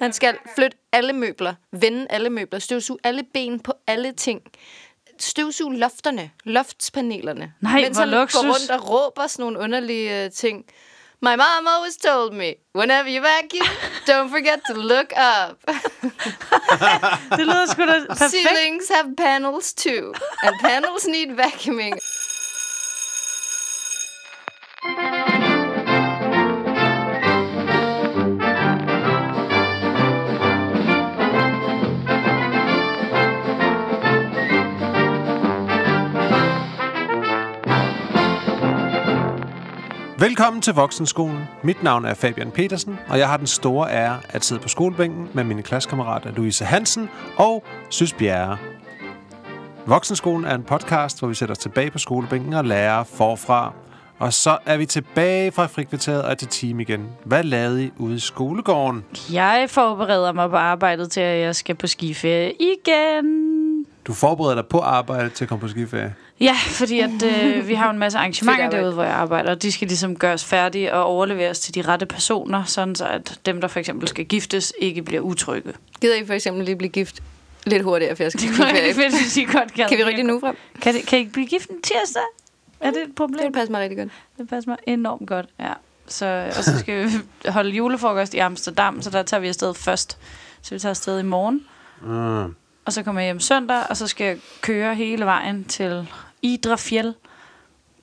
Han skal flytte alle møbler, vende alle møbler, støvsuge alle ben på alle ting. Støvsuge lofterne, loftspanelerne. Nej, mens han luksus. går rundt og råber sådan nogle underlige uh, ting. My mom always told me, whenever you vacuum, don't forget to look up. Det lyder sgu da perfekt. Ceilings have panels too, and panels need vacuuming. Velkommen til Voksenskolen. Mit navn er Fabian Petersen, og jeg har den store ære at sidde på skolebænken med mine klassekammerater Louise Hansen og Søs Bjerre. Voksenskolen er en podcast, hvor vi sætter os tilbage på skolebænken og lærer forfra. Og så er vi tilbage fra frikvarteret og til team igen. Hvad lavede I ude i skolegården? Jeg forbereder mig på arbejdet til, at jeg skal på skiferie igen. Du forbereder dig på arbejde til at komme på skiferie. Ja, fordi at, øh, vi har en masse arrangementer derude, hvor jeg arbejder, og de skal ligesom gøres færdige og overleveres til de rette personer, sådan så at dem, der for eksempel skal giftes, ikke bliver utrygge. Gider I for eksempel lige blive gift lidt hurtigere, for jeg skal Det kunne jeg fedt, hvis I godt kan. Kan vi rykke det nu frem? Kan, det, kan I ikke blive gift en tirsdag? Er det et Det problem? vil passe mig rigtig godt. Det passer mig enormt godt, ja. Så, og så skal vi holde julefrokost i Amsterdam, så der tager vi afsted først. Så vi tager afsted i morgen, Mm. og så kommer jeg hjem søndag, og så skal jeg køre hele vejen til Idrafjell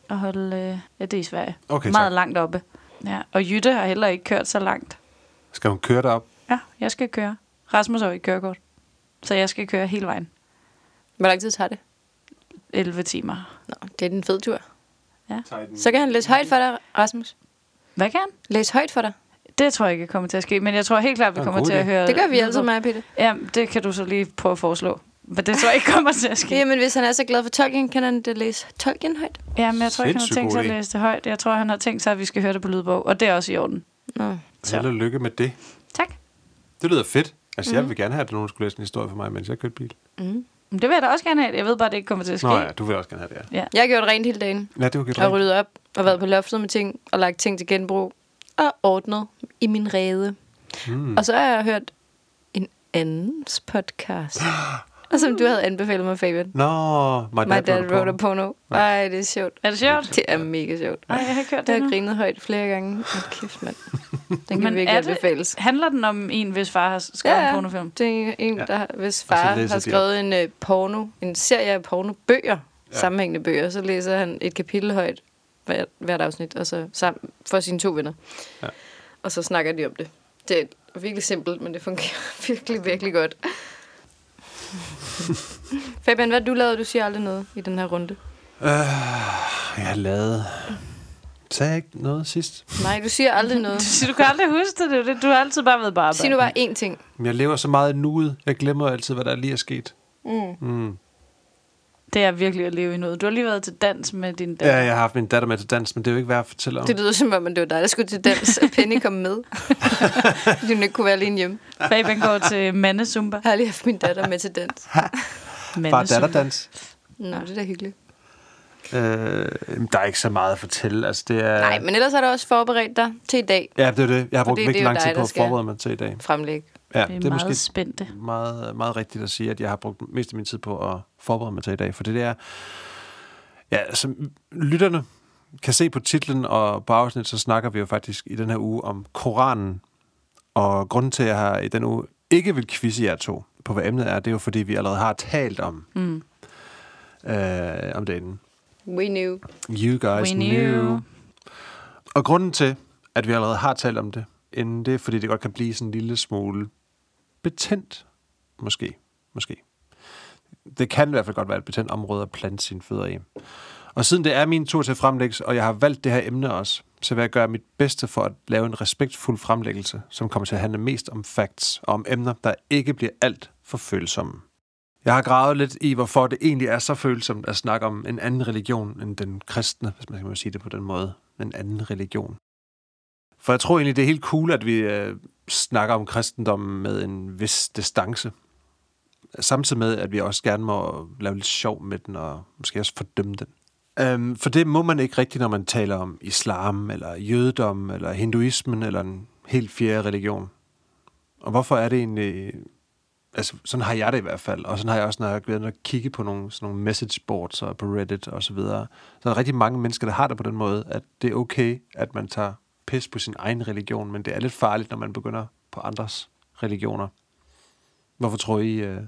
og holde, øh, ja, det er i Sverige, Okay, meget tak. langt oppe. Ja, og Jytte har heller ikke kørt så langt. Skal hun køre derop? Ja, jeg skal køre. Rasmus har jo ikke kørekort, så jeg skal køre hele vejen. Hvor lang tid tager det? 11 timer. Nå, det er den fed tur. Ja. Så kan han læse højt for dig, Rasmus. Hvad kan han? Læse højt for dig. Det tror jeg ikke kommer til at ske, men jeg tror helt klart, vi er en kommer til at høre... Det gør vi altid, mig Peter. Ja, det kan du så lige prøve at foreslå. Men det tror jeg ikke kommer til at ske. Jamen, hvis han er så glad for Tolkien, kan han det læse Tolkien højt. Ja, men jeg tror ikke, han har tænkt sig at læse det højt. Jeg tror, han har tænkt sig, at vi skal høre det på lydbog, og det er også i orden. Nå. Så. Held og lykke med det. Tak. Det lyder fedt. Altså, mm. jeg vil gerne have, at nogen skulle læse en historie for mig, mens jeg kørte bil. Men det vil jeg da også gerne have. Jeg ved bare, at det ikke kommer til at ske. Nå ja, du vil også gerne have det, ja. Jeg har gjort rent hele dagen. Ja, det var godt. Og ryddet op. Og været på loftet med ting. Og lagt ting til genbrug. Og ordnet i min rede. Mm. Og så har jeg hørt en andens podcast. og som du havde anbefalet mig, Fabian. Nå, my dad, My dad wrote a porno. Ej, det er sjovt. Er det sjovt? Det er mega sjovt. Nej, jeg har ikke hørt Det det har grinet højt flere gange. Hold kæft, mand. Den kan Men virkelig det- anbefales. Handler den om en, hvis far har skrevet Ja, en pornofilm? Det er en, Ja. der, hvis far har skrevet en uh, porno, en serie af pornobøger, Ja. sammenhængende bøger, så læser han et kapitel højt hvert, hvert afsnit, og så sammen for sine to venner. Ja. Og så snakker de om det. Det er virkelig simpelt, men det fungerer virkelig, virkelig godt. Fabian, hvad du lavet? Du siger aldrig noget i den her runde. Øh, jeg har lavet... Sagde jeg ikke noget sidst? Nej, du siger aldrig noget. Du siger, du kan aldrig huske det. det. er. Du har altid bare været arbejde. Sig nu bare én ting. Men jeg lever så meget i nuet. Jeg glemmer altid, hvad der lige er sket. Mm. Mm. Det er virkelig at leve i noget. Du har lige været til dans med din Ja, datter. jeg har haft min datter med til dans, men det er jo ikke værd at fortælle om. Det lyder som om, at det var dig, der skulle til dans, og Penny kom med. Fordi hun ikke kunne være alene hjemme. Fabian går til mandesumba. Jeg har lige haft min datter med til dans. Bare datterdans. Nå, det er da hyggeligt. Øh, der er ikke så meget at fortælle. Altså, det er... Nej, men ellers har du også forberedt dig til i dag. Ja, det er det. Jeg har brugt virkelig lang tid på at forberede mig til i dag. Fremlæg. Ja, Det er, det er meget måske spændte. meget, meget rigtigt at sige, at jeg har brugt mest af min tid på at forberede mig til i dag. For det er... Ja, altså, lytterne kan se på titlen og på afsnit, så snakker vi jo faktisk i den her uge om Koranen. Og grunden til, at jeg har i den uge ikke vil quizze jer to på, hvad emnet er, det er jo fordi, vi allerede har talt om, Mm. øh, om det inden. We knew. You guys We knew. knew. Og grunden til, at vi allerede har talt om det inden, det er, fordi det godt kan blive sådan en lille smule betændt. Måske. Måske. Det kan i hvert fald godt være et betændt område at plante sine fødder i. Og siden det er min tur til fremlæggelse, og jeg har valgt det her emne også, så vil jeg gøre mit bedste for at lave en respektfuld fremlæggelse, som kommer til at handle mest om facts og om emner, der ikke bliver alt for følsomme. Jeg har gravet lidt i, hvorfor det egentlig er så følsomt at snakke om en anden religion end den kristne, hvis man kan sige det på den måde. En anden religion. For jeg tror egentlig, det er helt cool, at vi øh, snakker om kristendommen med en vis distance. Samtidig med, at vi også gerne må lave lidt sjov med den, og måske også fordømme den. Øhm, for det må man ikke rigtigt, når man taler om islam, eller jødedom, eller hinduismen, eller en helt fjerde religion. Og hvorfor er det egentlig... Altså, sådan har jeg det i hvert fald. Og sådan har jeg også, når jeg har været og kigge på nogle, sådan nogle message boards og på Reddit og så videre. Så er der rigtig mange mennesker, der har det på den måde, at det er okay, at man tager pis på sin egen religion, men det er lidt farligt, når man begynder på andres religioner. Hvorfor tror I, øh,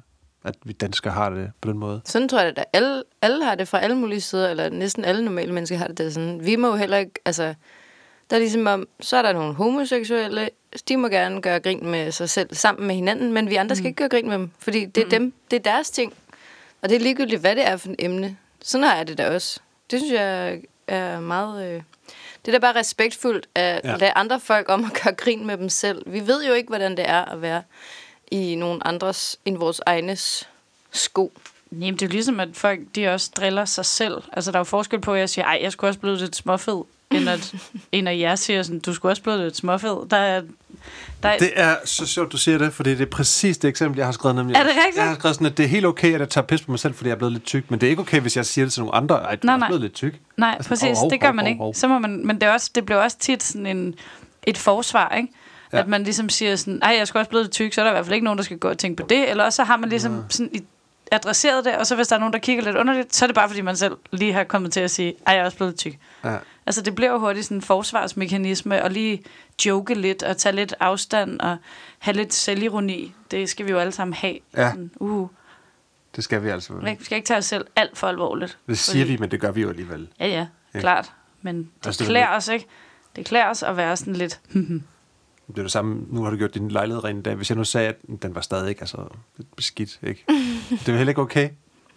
at vi danskere har det på den måde? Sådan tror jeg, at alle, alle har det fra alle mulige sider, eller næsten alle normale mennesker har det der sådan. Vi må jo heller ikke, altså, der er ligesom om, så er der nogle homoseksuelle, de må gerne gøre grin med sig selv sammen med hinanden, men vi andre skal ikke gøre grin med dem, fordi det er dem, det er deres ting. Og det er ligegyldigt, hvad det er for et emne. Sådan har jeg det da også. Det synes jeg er meget... Øh, det er da bare respektfuldt at Ja. lade andre folk om at gøre grin med dem selv. Vi ved jo ikke, hvordan det er at være i nogle andres end vores egnes sko. Jamen, det er jo ligesom, at folk de også driller sig selv. Altså, der er jo forskel på, at jeg siger, ej, jeg skulle også blive lidt småfed, end at en af jer siger sådan, du skulle også blive lidt småfed. Der er, der er, Det er så sjovt, du siger det, for det er præcis det eksempel, jeg har skrevet. Nemlig. Er det rigtigt? Jeg har skrevet sådan, at det er helt okay, at jeg tager pis på mig selv, fordi jeg er blevet lidt tyk. Men det er ikke okay, hvis jeg siger det til nogle andre. Ej, du Nej, er nej. blevet lidt tyk. nej, Altså, præcis, hov, hov, det gør man hov, ikke. hov. Så må man, men det, er også, det bliver også tit sådan en, et forsvar, ikke? Ja. Ja. At man ligesom siger sådan, ej, jeg skulle også blive lidt tyk, så er der i hvert fald ikke nogen, der skal gå og tænke på det. Eller også så har man ligesom sådan i- adresseret det, og så hvis der er nogen, der kigger lidt underligt, så er det bare, fordi man selv lige har kommet til at sige, ej, jeg er også blevet tyk. Ja. Altså, det bliver jo hurtigt sådan en forsvarsmekanisme, og lige joke lidt, og tage lidt afstand, og have lidt selvironi. Det skal vi jo alle sammen have. Ja. Sådan, uh, Det skal vi altså. vi skal ikke tage os selv alt for alvorligt. Det siger vi, men det gør vi jo alligevel. Ja, ja, Ja. klart. Men det Altså, det er klæder os, ikke? Det klæder os at være sådan lidt... Det er det samme. Nu har du gjort din lejlighed ren i dag. Hvis jeg nu sagde, at den var stadig ikke altså, lidt beskidt, ikke? det er heller ikke okay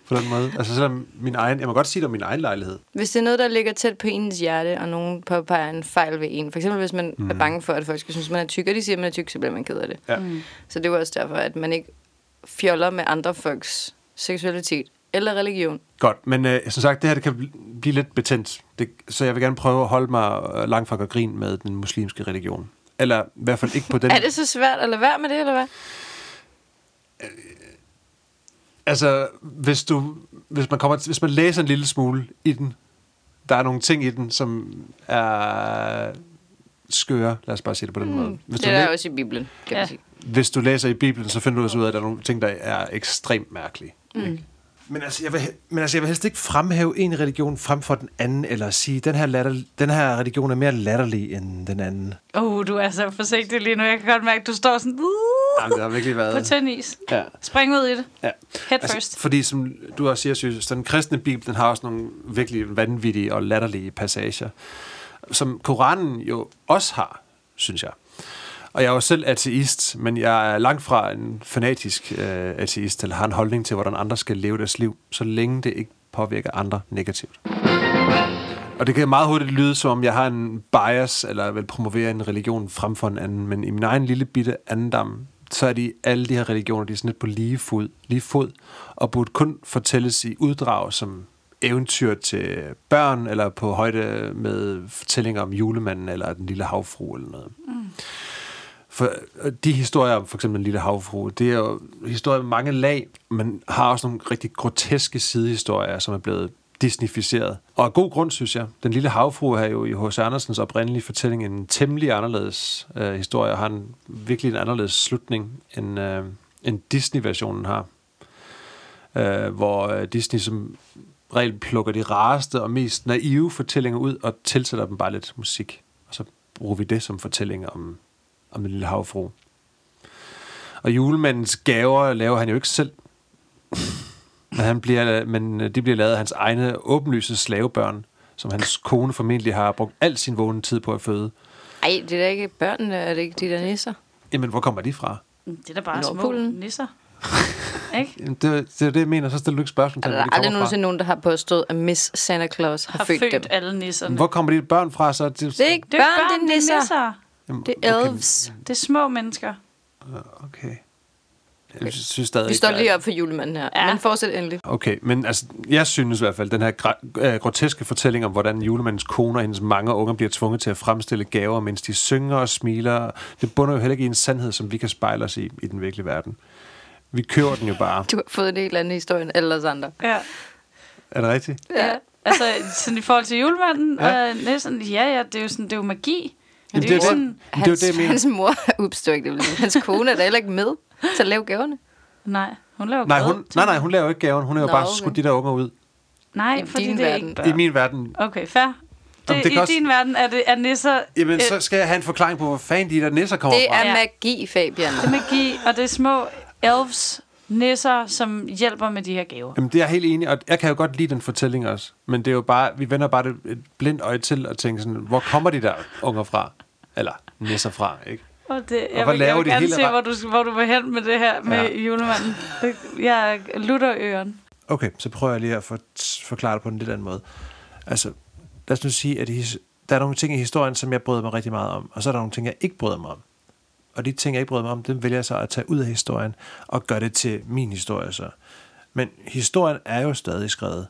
på den måde. Altså selvom min egen, jeg må godt sige det om min egen lejlighed. Hvis det er noget, der ligger tæt på ens hjerte, og nogen påpeger en fejl ved en, for eksempel hvis man mm. er bange for, at folk skal synes, man er tyk, og de siger, at man er tyk, så bliver man ked af det. Ja. Mm. Så det jo også derfor, at man ikke fjoller med andre folks seksualitet eller religion. Godt, men øh, som sagt, det her det kan bl- blive lidt betændt. Det, så jeg vil gerne prøve at holde mig langt fra at gøre grin med den muslimske religion. Eller i hvert fald ikke på den... Er det så svært at lade være med det, eller hvad? Altså, hvis du, hvis man kommer, hvis man læser en lille smule i den, der er nogle ting i den, som er skøre, lad os bare sige det på den måde. Hvis Det du, er læ- også i Bibelen, kan Ja. man sige. hvis du læser i Bibelen, så finder du også ud af, at der er nogle ting, der er ekstremt mærkelige. Mm. Men altså, jeg vil, men altså, jeg vil helst ikke fremhæve en religion frem for den anden, eller sige, den her, latter, den her religion er mere latterlig end den anden. Oh, du er så forsigtig lige nu. Jeg kan godt mærke, at du står sådan uh, Jamen, det har virkelig på været... tynd is. Ja. Spring ud i det. ja. Head Altså, first. fordi som du også siger, synes, den kristne bibel, den har også nogle virkelig vanvittige og latterlige passager, som Koranen jo også har, synes jeg. Og jeg er jo selv ateist, men jeg er langt fra en fanatisk øh, ateist, eller har en holdning til, hvordan andre skal leve deres liv, så længe det ikke påvirker andre negativt. Og det kan meget hurtigt lyde, som om jeg har en bias, eller vil promovere en religion frem for en anden, men i min egen lille bitte andendam, så er de, alle de her religioner, de er sådan lidt på lige fod, lige fod, og burde kun fortælles i uddrag som eventyr til børn, eller på højde med fortællinger om julemanden, eller den lille havfru, eller noget. Mm. For øh, de historier om for eksempel den lille havfru, det er jo historier med mange lag, men har også nogle rigtig groteske sidehistorier, som er blevet disneyficeret. Og af god grund, synes jeg. Den lille havfru er jo i H.C. Andersens oprindelige fortælling en temmelig anderledes øh, historie, og har en, virkelig en anderledes slutning, end, øh, end Disney-versionen har. Øh, hvor øh, Disney som regel plukker de rareste og mest naive fortællinger ud, og tilsætter dem bare lidt musik. Og så bruger vi det som fortælling om, om den lille havfru. Og julemandens gaver laver han jo ikke selv. Men, han bliver, men øh, de bliver lavet af hans egne åbenlyse slavebørn, som hans kone formentlig har brugt al sin vågne tid på at føde. Ej, det er da ikke børnene, er det ikke de der nisser? Jamen, hvor kommer de fra? Det er da bare små Nordpolen. nisser. ikke? Det, det er det, jeg mener. Så stiller du ikke spørgsmål til, Er hvor der de aldrig kommer fra. nogensinde nogen, der har påstået, at Miss Santa Claus har, Har født, født dem? alle nisserne. Hvor kommer de børn fra? Så det, Det er ikke Det er børn, det er nisser. nisser. Jamen, Det er elves. Det er små mennesker. Okay. Jeg synes stadig Vi står lige op for julemanden her. Ja. Ja. Men fortsæt endelig. Okay, men altså, jeg synes i hvert fald, den her øh, groteske fortælling om, hvordan julemandens kone og hendes mange unger bliver tvunget til at fremstille gaver, mens de synger og smiler, det bunder jo heller ikke i en sandhed, som vi kan spejle os i i den virkelige verden. Vi kører den jo bare. Du har fået en helt anden historie end alle os andre. Ja. Er det rigtigt? ja. Altså, sådan i forhold til julemanden Ja. ja. og næsten, ja, ja, det er jo sådan, det er jo magi. Jamen, det er det, jo er det, sådan- det, er Hans, det, hans mor opstår ikke det. Hans kone er da heller ikke med til at lave gaverne. Nej, hun laver Nej, hun, til- nej, nej, hun laver ikke gaven. Hun har jo Nå, bare okay. skudt de der unger ud. Nej, I fordi din det er verden. ikke børn. I min verden. Okay, fair. Det, Jamen, det I også- din verden er det er nisser... Jamen, øh, så skal jeg have en forklaring på, hvor fanden de der nisser kommer Det fra. er magi, Fabian. Det er magi, og det er små elves, nisser, som hjælper med de her gaver. Jamen, det er jeg helt enig, og jeg kan jo godt lide den fortælling også. Men det er jo bare, vi vender bare et blindt øje til og tænker sådan, hvor kommer de der unger fra? Eller nisser fra, ikke? Og det, Og jeg hvad vil, laver jeg vil gerne se, hvor du, hvor du vil hen med det her med Ja. julemanden. Jeg lutter øren. Okay, så prøver jeg lige at for, forklare det på en lidt anden måde. Altså, lad os nu sige, at his, der er nogle ting i historien, som jeg bryder mig rigtig meget om, og så er der nogle ting, jeg ikke bryder mig om. Og de ting, jeg ikke bryder mig om, dem vælger jeg så at tage ud af historien og gøre det til min historie så. Men historien er jo stadig skrevet.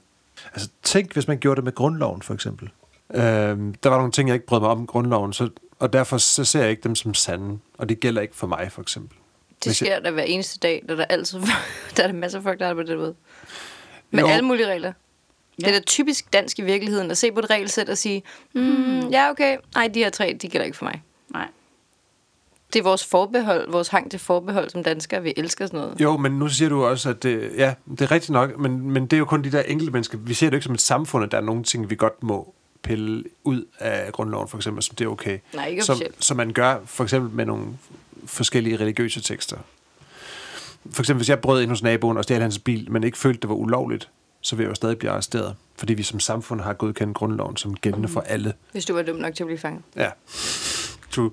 Altså, tænk, hvis man gjorde det med grundloven, for eksempel. Øhm, der var nogle ting, jeg ikke brød mig om grundloven, så, og derfor så ser jeg ikke dem som sande. Og det gælder ikke for mig, for eksempel. Det Hvis jeg- sker der hver eneste dag, der er der altid der er der masser af folk, der er på den måde. Med Jo. alle mulige regler. Ja. Det er da typisk dansk i virkeligheden, at se på et regelsæt og sige, mm, ja okay, nej, de her tre, de gælder ikke for mig. Det er vores forbehold, vores hang til forbehold som danskere. Vi elsker sådan noget. Jo, men nu siger du også, at det, ja, det er rigtigt nok, men, men det er jo kun de der enkelte mennesker. Vi ser det jo ikke som et samfund, at der er nogle ting, vi godt må pille ud af grundloven, for eksempel, som det er okay. Nej, ikke som, officielt. som man gør, for eksempel med nogle forskellige religiøse tekster. For eksempel, hvis jeg brød ind hos naboen og stjal hans bil, men ikke følte, det var ulovligt, så vil jeg jo stadig blive arresteret. Fordi vi som samfund har godkendt grundloven som gældende for alle. Hvis du var dum nok til at blive fanget. Ja. True.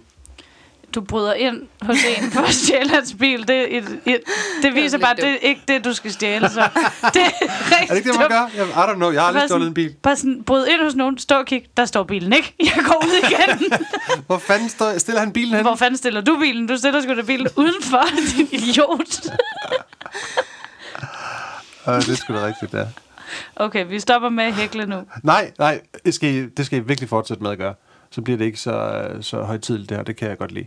Du bryder ind hos en for at stjæle hans bil. Det, et, et, det viser bare, at det er ikke det, du skal stjæle. Så. Det er, Er det ikke det, man gør? Jeg, I don't know. Jeg har aldrig stjålet en bil. Bare sådan, bryd ind hos nogen, stå og kig, der står bilen ikke. Jeg går ud igen. Hvor fanden står, stiller han bilen hen? Hvor fanden stiller du bilen? Du stiller sgu da bilen udenfor, din idiot. Øh, det er sgu da rigtigt, ja. Okay, vi stopper med at hækle nu. Nej, nej, det skal, I, det skal I virkelig fortsætte med at gøre. Så bliver det ikke så, øh, så højtidligt det her, det kan jeg godt lide.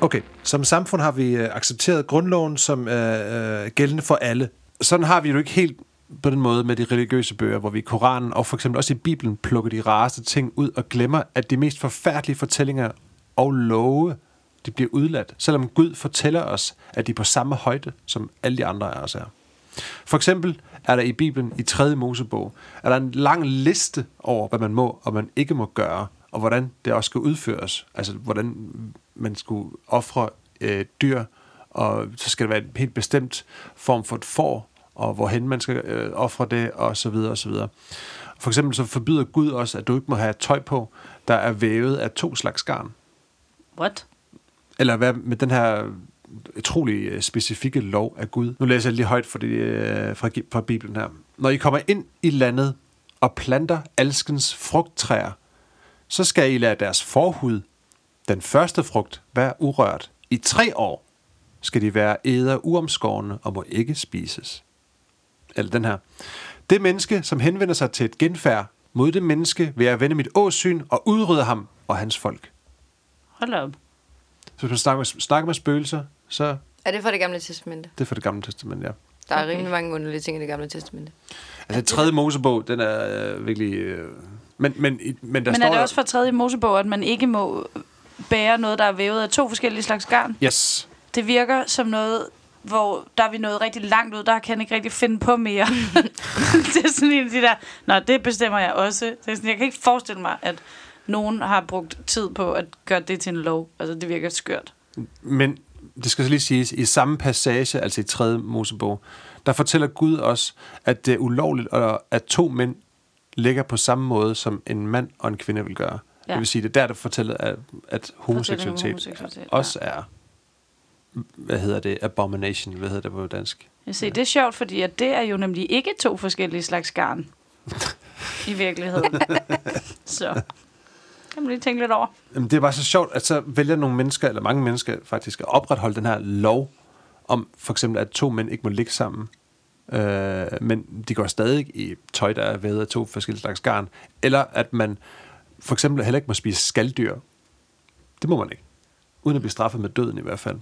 Okay, som samfund har vi øh, accepteret grundloven som øh, øh, gældende for alle. Sådan har vi jo ikke helt på den måde med de religiøse bøger, hvor vi i Koranen og for eksempel også i Bibelen plukker de rareste ting ud og glemmer, at de mest forfærdelige fortællinger og love, de bliver udladt, selvom Gud fortæller os, at de er på samme højde, som alle de andre af os er. For eksempel er der i Bibelen i 3. Mosebog, er der en lang liste over, hvad man må og man ikke må gøre, og hvordan det også skal udføres. Altså, hvordan man skulle ofre øh, dyr, og så skal det være en helt bestemt form for et får, og hvorhen man skal øh, ofre det, og så videre, og så videre. For eksempel så forbyder Gud også, at du ikke må have tøj på, der er vævet af to slags garn. What? Eller hvad med den her utrolig øh, specifikke lov af Gud. Nu læser jeg lige højt fra, det, øh, fra, fra Bibelen her. Når I kommer ind i landet og planter alskens frugttræer, så skal I lade deres forhud, den første frugt, være urørt. I tre år skal de være æder uomskårne og må ikke spises. Eller den her. Det menneske, som henvender sig til et genfærd mod det menneske, vil jeg vende mit åsyn og udrydde ham og hans folk. Hold op. Så hvis man snakker med, snakker med spøgelser, så Er det fra det gamle testamente? det er for det gamle testament, ja. Der er Okay. rimelig mange underlige ting i det gamle testamente. Altså, det tredje Mosebog, den er øh, virkelig... Øh, men, men, men der Men står er det også fra tredje Mosebog, at man ikke må bære noget, der er vævet af to forskellige slags garn? Yes. Det virker som noget, hvor der er vi nået rigtig langt ud. Der kan jeg ikke rigtig finde på mere. det er sådan en af de der, nå, det bestemmer jeg også. Det er sådan, jeg kan ikke forestille mig, at nogen har brugt tid på at gøre det til en lov. Altså, det virker skørt. Men det skal så lige siges, i samme passage, altså i tredje Mosebog, der fortæller Gud også, at det er ulovligt, at- to mænd ligger på samme måde, som en mand og en kvinde vil gøre. Ja. Ja. Det vil sige, det er der, der fortæller, at, at homoseksualitet, homoseksualitet, ja. også er, hvad hedder det, abomination, hvad hedder det på dansk? Jeg ser, det er sjovt, fordi at det er jo nemlig ikke to forskellige slags garn. I virkeligheden. Så kan man lige tænke lidt over. Jamen, det er bare så sjovt, at så vælger nogle mennesker, eller mange mennesker faktisk, at opretholde den her lov, om for eksempel, at to mænd ikke må ligge sammen. Øh, men de går stadig i tøj, der er vævet af to forskellige slags garn. Eller at man for eksempel heller ikke må spise skalddyr. Det må man ikke. Uden at blive straffet med døden i hvert fald.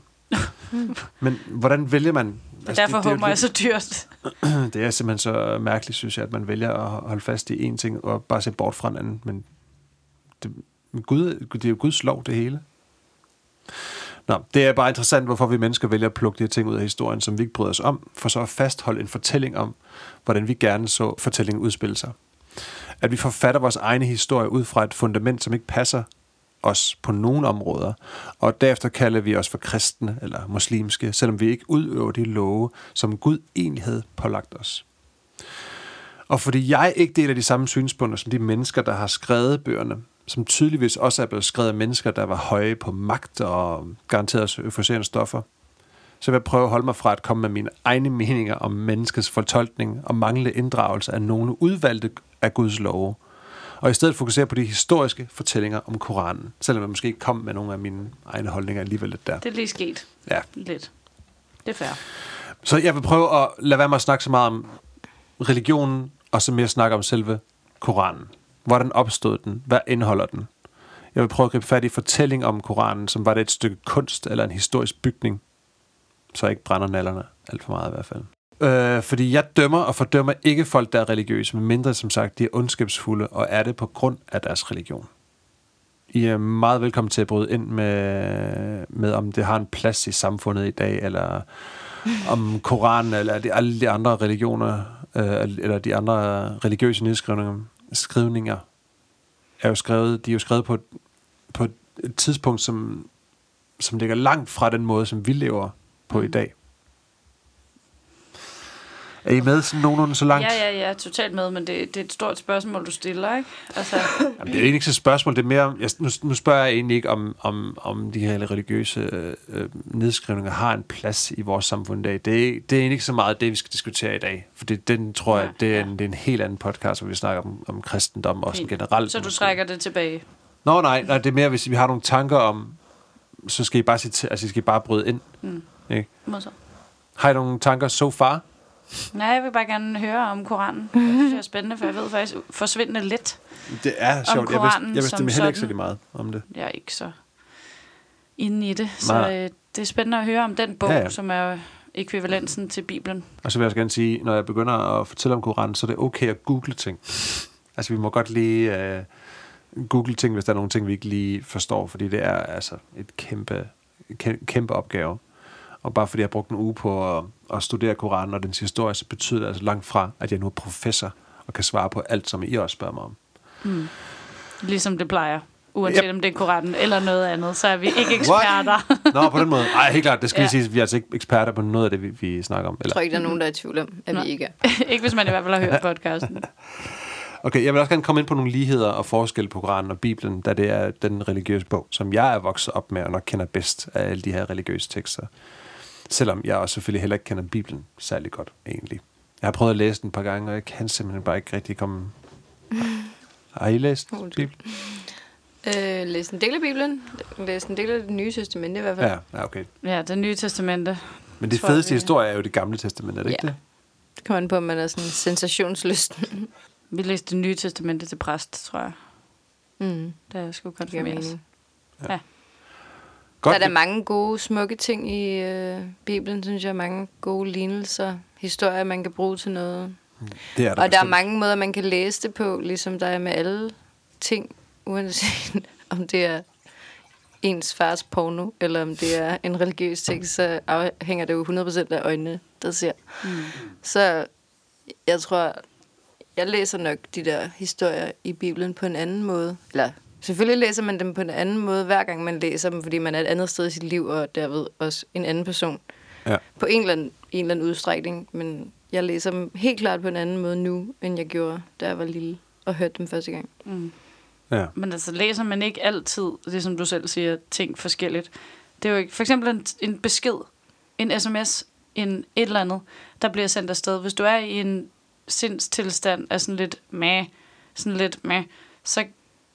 men hvordan vælger man... Og derfor det, det, hummer er jeg så dyrt. det er simpelthen så mærkeligt, synes jeg, at man vælger at holde fast i en ting, og bare se bort fra en anden. Men det, Gud, det er jo Guds lov, det hele. Nå, det er bare interessant, hvorfor vi mennesker vælger at plukke de her ting ud af historien, som vi ikke bryder os om, for så at fastholde en fortælling om, hvordan vi gerne så fortællingen udspille sig. At vi forfatter vores egne historie ud fra et fundament, som ikke passer os på nogle områder, og derefter kalder vi os for kristne eller muslimske, selvom vi ikke udøver de love, som Gud egentlig havde pålagt os. Og fordi jeg ikke deler de samme synspunkter som de mennesker, der har skrevet bøgerne, som tydeligvis også er blevet skrevet af mennesker, der var høje på magt og garanteret euforiserende stoffer, så vil jeg prøve at holde mig fra at komme med mine egne meninger om menneskets fortolkning og manglende inddragelse af nogle udvalgte af Guds love, og i stedet fokusere på de historiske fortællinger om Koranen, selvom jeg måske ikke kom med nogle af mine egne holdninger alligevel lidt der. Det er lige sket. Ja. Lidt. Det er fair. Så jeg vil prøve at lade være med at snakke så meget om religionen, og så mere snakke om selve Koranen. Hvordan opstod den? Hvad indeholder den? Jeg vil prøve at gribe fat i fortælling om Koranen, som var det et stykke kunst eller en historisk bygning, så jeg ikke brænder nallerne alt for meget i hvert fald. Øh, fordi jeg dømmer og fordømmer ikke folk, der er religiøse, men mindre som sagt, de er ondskabsfulde og er det på grund af deres religion. I er meget velkommen til at bryde ind med, med om det har en plads i samfundet i dag, eller om Koranen, eller de, alle de andre religioner, øh, eller de andre religiøse nedskrivninger, skrivninger, er jo skrevet, de er jo skrevet på et, på et tidspunkt, som, som ligger langt fra den måde, som vi lever på i dag. Er I med sådan nogenlunde så langt? Ja, ja, ja, totalt med, men det, det er et stort spørgsmål, du stiller, ikke? Altså, Jamen, det er egentlig ikke så et spørgsmål, det er mere, jeg, nu, nu spørger jeg egentlig ikke, om, om, om de her religiøse øh, nedskrivninger har en plads i vores samfund i dag. Det, er- det er egentlig ikke så meget det, vi skal diskutere i dag, for det, den tror jeg, Ja, det er, ja. en, det er en helt anden podcast, hvor vi snakker om, om kristendom og sådan generelt. så du måske. trækker det tilbage. Nå nej, nej, det er mere, hvis vi har nogle tanker om, så skal I bare, sige til, altså, I skal bare bryde ind. Mm. Ikke? Modsat. Har I nogle tanker so far? Nej, jeg vil bare gerne høre om Koranen. Det synes jeg er spændende, for jeg ved faktisk forsvindende lidt. Det er sjovt. Jeg vidste, Koranen jeg vidste som heller ikke så sådan. lige meget om det. Jeg er ikke så inde i det. Så Nej. øh, det er spændende at høre om den bog, Ja, ja, ja. ja. som er ekvivalensen til Bibelen. Og så vil jeg også gerne sige, når jeg begynder at fortælle om Koranen, så er det okay at google ting. Altså, vi må godt lige øh, google ting, hvis der er nogle ting, vi ikke lige forstår, fordi det er altså et kæmpe, kæmpe, kæmpe opgave. Og bare fordi jeg har brugt en uge på at, at studere Koranen og dens historie, så betyder det altså langt fra, at jeg nu er professor og kan svare på alt, som I også spørger mig om. Ligesom det plejer. Uanset Yep. om det er Koranen eller noget andet, så er vi ikke eksperter. Nå, på den måde. Nej, helt klart. Det skal ja. Lige sige, vi er altså ikke eksperter på noget af det, vi, vi snakker om. Jeg Eller, tror ikke, der er nogen, der er i tvivl om, at Nej. vi ikke er. ikke hvis man i hvert fald har hørt podcasten. Okay, jeg vil også gerne komme ind på nogle ligheder og forskelle på Koranen og Bibelen, da det er den religiøse bog, som jeg er vokset op med og nok kender bedst af alle de her religiøse tekster. Selvom jeg også selvfølgelig heller ikke kender Bibelen særlig godt, egentlig. Jeg har prøvet at læse den et par gange, og jeg kan simpelthen bare ikke rigtig komme... Har I læst. Bibelen? Øh, læs en del af Bibelen. Læs en del af det nye testamente i hvert fald. Ja, ja, okay. Ja, det nye testamente. Men det fedeste vi- historie er jo det gamle testament, er det ikke Ja. det? Det kommer an på, om man er sådan sensationslysten. Vi læste det nye testamente til præst, tror jeg, mm. da jeg skulle Det giver konfirmeres. Godt, Der er der mange gode, smukke ting i øh, Bibelen, synes jeg. Mange gode lignelser, historier, man kan bruge til noget. det er Og der er bestemt. mange måder, man kan læse det på, ligesom der er med alle ting, uanset om det er ens fars porno, eller om det er en religiøs tekst, så afhænger det jo 100% af øjnene, der ser. Mm. Så jeg tror, jeg læser nok de der historier i Bibelen på en anden måde. Eller selvfølgelig læser man dem på en anden måde, hver gang man læser dem, fordi man er et andet sted i sit liv, og derved også en anden person. Ja. På en eller, anden, en eller anden udstrækning. Men jeg læser dem helt klart på en anden måde nu, end jeg gjorde, da jeg var lille og hørte dem første gang. Mm. Ja. Men altså, læser man ikke altid, det som du selv siger, ting forskelligt. Det er jo ikke, for eksempel en, en besked, en sms, en et eller andet, der bliver sendt afsted. Hvis du er i en sindstilstand af sådan lidt med, sådan lidt med, så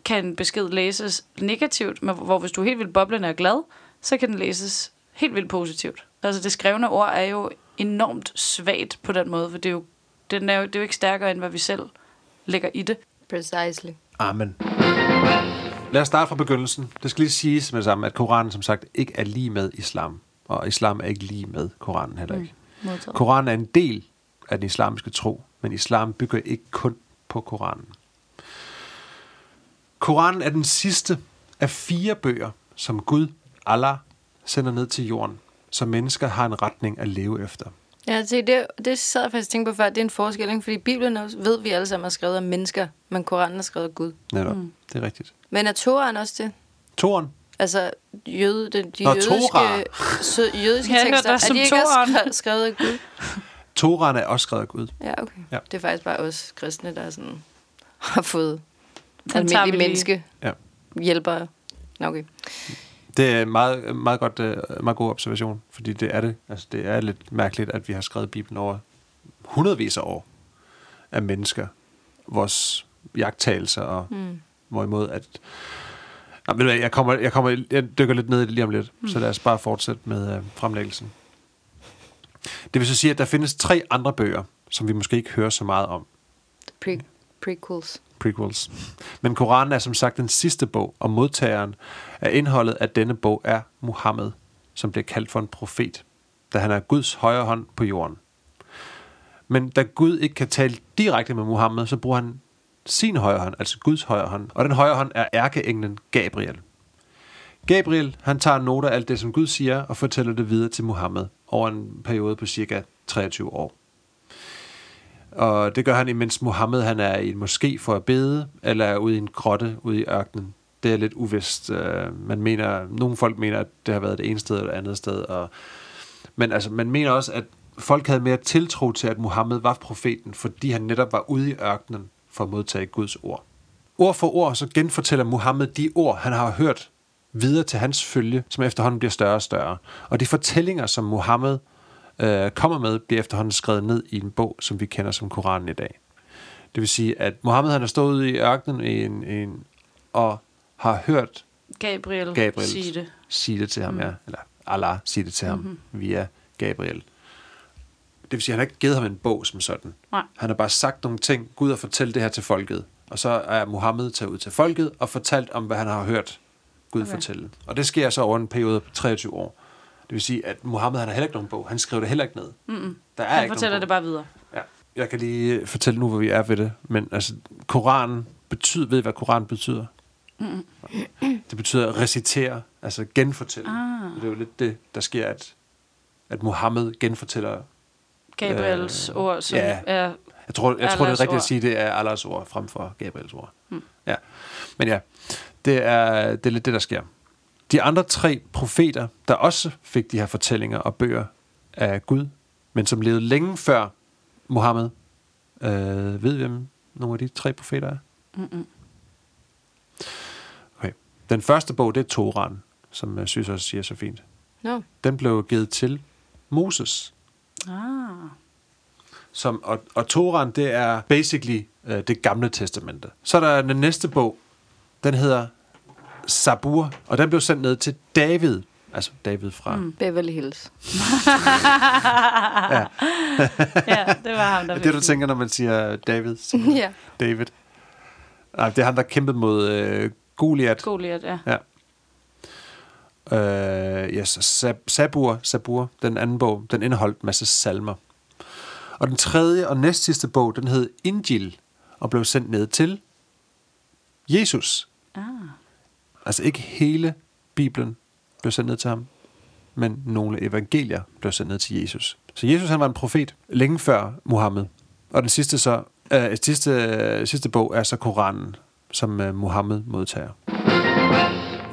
kan en besked læses negativt, men hvor hvis du er helt vildt boblende og glad, så kan den læses helt vildt positivt. Altså det skrevne ord er jo enormt svagt på den måde, for det er jo, den er jo, det er jo ikke stærkere, end hvad vi selv lægger i det. Precisely. Amen. Lad os starte fra begyndelsen. Det skal lige siges med det samme, at Koranen som sagt ikke er lige med islam. Og islam er ikke lige med Koranen heller ikke. Mm. Modtaget. Koranen er en del af den islamiske tro, men islam bygger ikke kun på Koranen. Koranen er den sidste er fire bøger, som Gud, Allah, sender ned til jorden, så mennesker har en retning at leve efter. Ja, se, det, det sad jeg faktisk tænkte på før. Det er en forskel, ikke? fordi Bibelen også, ved vi alle sammen er skrevet af mennesker, men Koranen er skrevet af Gud. Netop. Mm. Det er rigtigt. Men er Toraen også det? Toren. Altså, jøde, de, de Nå, jødiske, sø, jødiske Ja, tekster, er de ikke også skrevet af Gud? Toran er også skrevet af Gud. Ja, okay. Ja. Ja. Det er faktisk bare os kristne, der sådan, har fået Lige. menneske Ja. hjælpere. Nå, okay. Det er meget, meget, godt, øh, meget god observation, fordi det er det. Altså, det er lidt mærkeligt, at vi har skrevet Bibelen over hundredvis af år af mennesker. Vores jagttagelser og mm. hvorimod at... Nå, men ved du hvad, jeg, kommer, jeg, kommer, jeg dykker lidt ned i det lige om lidt, mm. så lad os bare fortsætte med øh, fremlæggelsen. Det vil så sige, at der findes tre andre bøger, som vi måske ikke hører så meget om. Pre- prequels. prequels. Men Koranen er som sagt den sidste bog, og modtageren af indholdet af denne bog er Muhammed, som bliver kaldt for en profet, da han er Guds højre hånd på jorden. Men da Gud ikke kan tale direkte med Muhammed, så bruger han sin højre hånd, altså Guds højre hånd. Og den højre hånd er ærkeenglen Gabriel. Gabriel, han tager noter af alt det, som Gud siger, og fortæller det videre til Muhammed over en periode på cirka 23 år. Og det gør han, imens Mohammed han er i en moské for at bede, eller er ude i en grotte ude i ørkenen. Det er lidt uvist. Øh, man mener, nogle folk mener, at det har været det ene sted eller det andet sted. Og, men altså, man mener også, at folk havde mere tiltro til, at Mohammed var profeten, fordi han netop var ude i ørkenen for at modtage Guds ord. Ord for ord, så genfortæller Mohammed de ord, han har hørt videre til hans følge, som efterhånden bliver større og større. Og de fortællinger, som Mohammed øh, kommer med, bliver efterhånden skrevet ned i en bog, som vi kender som Koranen i dag. Det vil sige, at Mohammed han har stået ude i ørkenen i en, en, og har hørt Gabriel, Gabriel sige det. sige det til ham, mm. ja. Eller Allah sige det til ham mm-hmm. via Gabriel. Det vil sige, at han har ikke givet ham en bog som sådan. Nej. Han har bare sagt nogle ting. Gud har fortalt det her til folket. Og så er Mohammed taget ud til folket og fortalt om, hvad han har hørt Gud. Okay. fortælle. Og det sker så over en periode på 23 år. Det vil sige, at Mohammed han har heller ikke nogen bog. Han skriver det heller ikke ned. Mm-mm. Der er Han ikke fortæller det bare videre. Ja. Jeg kan lige fortælle nu, hvor vi er ved det. Men altså, Koranen betyder, ved I, hvad Koran betyder? Mm. Det betyder recitere, altså genfortælle. Ah. Det er jo lidt det, der sker, at, at Mohammed genfortæller. Gabriels Øh, ord, som ja. er... Jeg tror, jeg tror det er rigtigt ord. at sige, det er Allahs ord frem for Gabriels ord. Mm. Ja. Men ja, det er, det er lidt det, der sker. De andre tre profeter, der også fik de her fortællinger og bøger af Gud, men som levede længe før Mohammed, øh, ved vi, hvem nogle af de tre profeter er? Okay. Den første bog, det er Toran, som jeg synes også siger så fint. Nå. Den blev givet til Moses. Ah. Som, og, og Toran, det er basically øh, det gamle testamente. Så er der den næste bog, den hedder Sabur, og den blev sendt ned til David. Altså David fra... Mm. Beverly Hills. Ja, det var ham, der Det du tænker, når man siger David? ja. David. Nej, det er ham, der kæmpede mod øh, Goliath. Goliath, ja. Ja. Øh, yes, Sab- Sabur, Sabur, den anden bog, den indeholdt en masse salmer. Og den tredje og næst sidste bog, den hed Injil, og blev sendt ned til Jesus. Ah. Altså ikke hele Bibelen blev sendt ned til ham, men nogle evangelier blev sendt ned til Jesus. Så Jesus han var en profet længe før Mohammed. Og den sidste, så, øh, sidste, øh, sidste bog er så Koranen, som øh, Mohammed modtager.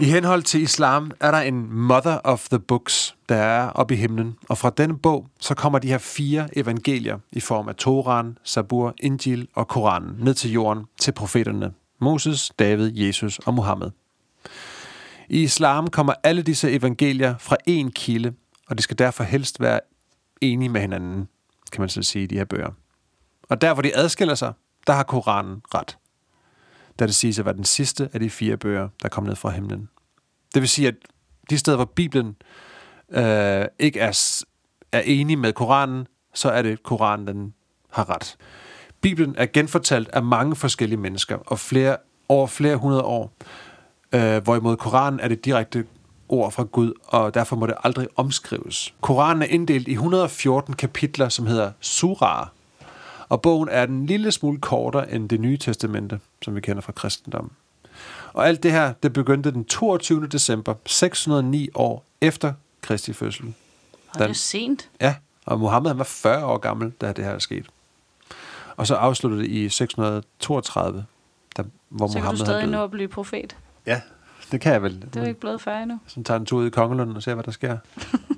I henhold til islam er der en mother of the books, der er oppe i himlen. Og fra denne bog, så kommer de her fire evangelier i form af Toran, Sabur, Injil og Koranen ned til jorden til profeterne Moses, David, Jesus og Mohammed. I islam kommer alle disse evangelier fra én kilde, og de skal derfor helst være enige med hinanden, kan man så sige, de her bøger. Og der, hvor de adskiller sig, der har Koranen ret. Da det siges at være den sidste af de fire bøger, der kom ned fra himlen. Det vil sige, at de steder, hvor Bibelen øh, ikke er, er enig med Koranen, så er det Koranen, den har ret. Bibelen er genfortalt af mange forskellige mennesker, og flere, over flere hundrede år. Øh, hvorimod Koranen er det direkte ord fra Gud, og derfor må det aldrig omskrives. Koranen er inddelt i 114 kapitler, som hedder suraer, og bogen er en lille smule kortere end det nye testamente, som vi kender fra kristendommen. Og alt det her, det begyndte den 22. december 609 år efter Kristi fødsel. Og det er sent. Ja, og Mohammed han var 40 år gammel, da det her skete. Og så afsluttede det i 632, der, hvor Så kan du Mohammed stadig nå at blive profet. Ja, det kan jeg vel. Det er jo ikke blevet færdig endnu. Så tager en tur ud i Kongelunden og ser, hvad der sker.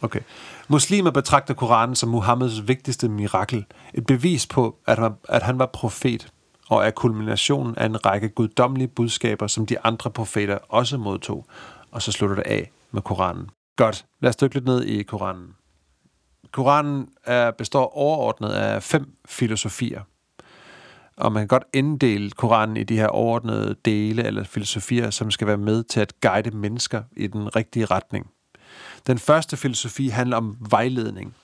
Okay. Muslimer betragter Koranen som Muhammeds vigtigste mirakel. Et bevis på, at han, at han var profet, og er kulminationen af en række guddommelige budskaber, som de andre profeter også modtog. Og så slutter det af med Koranen. Godt, lad os dykke lidt ned i Koranen. Koranen er, består overordnet af fem filosofier. Og man kan godt inddele Koranen i de her overordnede dele eller filosofier, som skal være med til at guide mennesker i den rigtige retning. Den første filosofi handler om vejledning,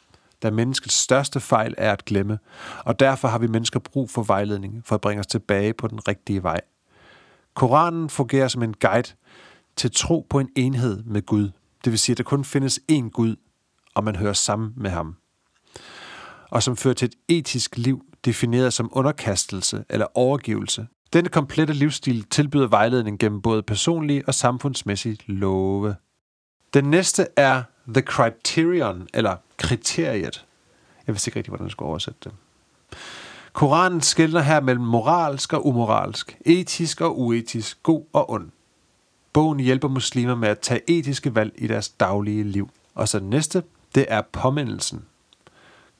da menneskets største fejl er at glemme, og derfor har vi mennesker brug for vejledning for at bringe os tilbage på den rigtige vej. Koranen fungerer som en guide til tro på en enhed med Gud. Det vil sige, at der kun findes én Gud, og man hører sammen med ham. Og som fører til et etisk liv, defineret som underkastelse eller overgivelse. Denne komplette livsstil tilbyder vejledning gennem både personlige og samfundsmæssige love. Den næste er The Criterion, eller kriteriet. Jeg vidste ikke rigtig, hvordan jeg skulle oversætte det. Koranen skældner her mellem moralsk og umoralsk, etisk og uetisk, god og ond. Bogen hjælper muslimer med at tage etiske valg i deres daglige liv. Og så den næste, det er påmindelsen.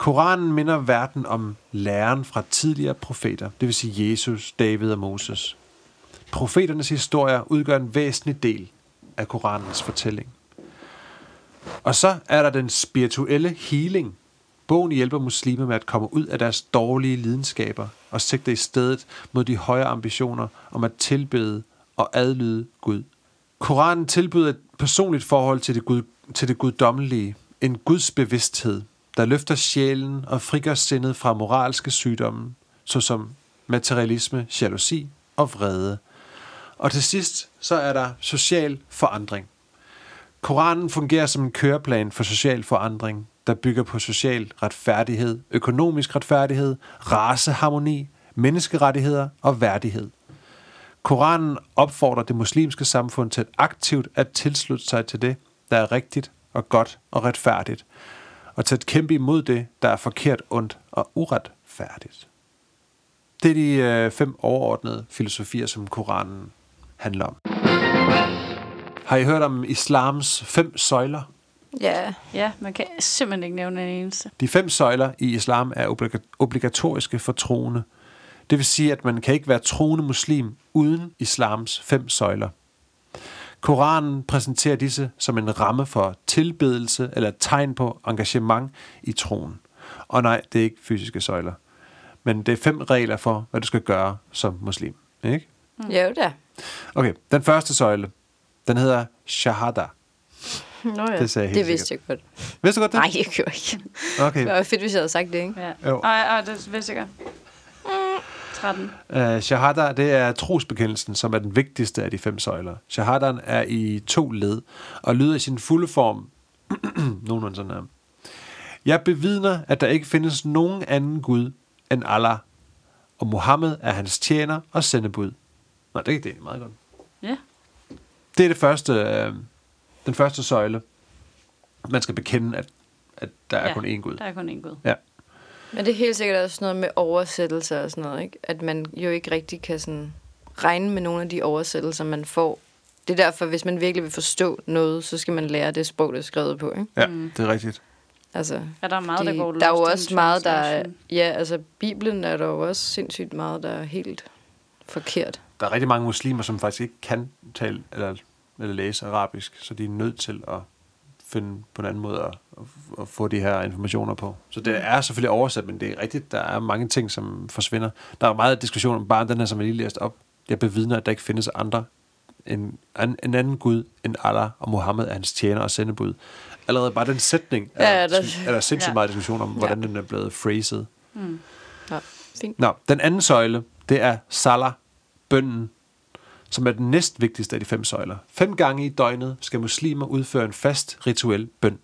Koranen minder verden om læren fra tidligere profeter, det vil sige Jesus, David og Moses. Profeternes historier udgør en væsentlig del af Koranens fortælling. Og så er der den spirituelle healing. Bogen hjælper muslimer med at komme ud af deres dårlige lidenskaber og sigte i stedet mod de højere ambitioner om at tilbede og adlyde Gud. Koranen tilbyder et personligt forhold til det, Gud, til det guddommelige, en gudsbevidsthed, der løfter sjælen og frigør sindet fra moralske sygdomme, såsom materialisme, jalousi og vrede. Og til sidst så er der social forandring. Koranen fungerer som en køreplan for social forandring, der bygger på social retfærdighed, økonomisk retfærdighed, raceharmoni, menneskerettigheder og værdighed. Koranen opfordrer det muslimske samfund til aktivt at tilslutte sig til det, der er rigtigt og godt og retfærdigt, og til at kæmpe imod det, der er forkert, ondt og uretfærdigt. Det er de øh, fem overordnede filosofier, som Koranen handler om. Har I hørt om islams fem søjler? Ja, Ja, man kan simpelthen ikke nævne en eneste. De fem søjler i islam er obliga- obligatoriske for troende. Det vil sige, at man kan ikke være troende muslim uden islams fem søjler. Koranen præsenterer disse som en ramme for tilbedelse eller et tegn på engagement i troen. Og nej, det er ikke fysiske søjler. Men det er fem regler for, hvad du skal gøre som muslim. Ikke? jo da. Okay, den første søjle, den hedder shahada. Nå ja, Det sagde jeg helt det vidste jeg godt. Vidste du godt det? Nej, jeg gjorde ikke. Okay. Det var fedt, hvis jeg havde sagt det, ikke? Ja. Jo. Ej, ej, det vidste jeg godt. 13. Uh, shahada, det er trosbekendelsen, som er den vigtigste af de fem søjler. Shahadaen er i to led, og lyder i sin fulde form nogenlunde sådan her. Jeg bevidner, at der ikke findes nogen anden Gud end Allah, og Muhammed er hans tjener og sendebud. Nå, det er det er meget godt. Ja. Det er det første, øh, den første søjle. Man skal bekende, at, at der er Ja, kun én Gud. Der er kun én Gud. Ja. Men det er helt sikkert også noget med oversættelser og sådan noget, ikke? At man jo ikke rigtig kan sådan regne med nogle af de oversættelser, man får. Det er derfor, hvis man virkelig vil forstå noget, så skal man lære det sprog, det er skrevet på, ikke? Ja, mm. det er rigtigt. Altså, Ja, der er meget, der de, går der er jo også meget, der er. Ja, altså Bibelen er der jo også sindssygt meget, der er helt forkert. Der er rigtig mange muslimer, som faktisk ikke kan tale eller, eller læse arabisk, så de er nødt til at finde på en anden måde at, at få de her informationer på. Så det er selvfølgelig oversat, men det er rigtigt, der er mange ting, som forsvinder. Der er meget diskussion om bare den her, som jeg lige læste op. Jeg bevidner, at der ikke findes andre en, en, en anden Gud end Allah, og Mohammed er hans tjener og sendebud. Allerede bare den sætning er, Ja, ja, der- er der sindssygt ja. meget diskussion om, hvordan den er blevet phrased. Ja, fint. Nå, den anden søjle, det er salah, bønnen, som er den næstvigtigste af de fem søjler. Fem gange i døgnet skal muslimer udføre en fast rituel bøn.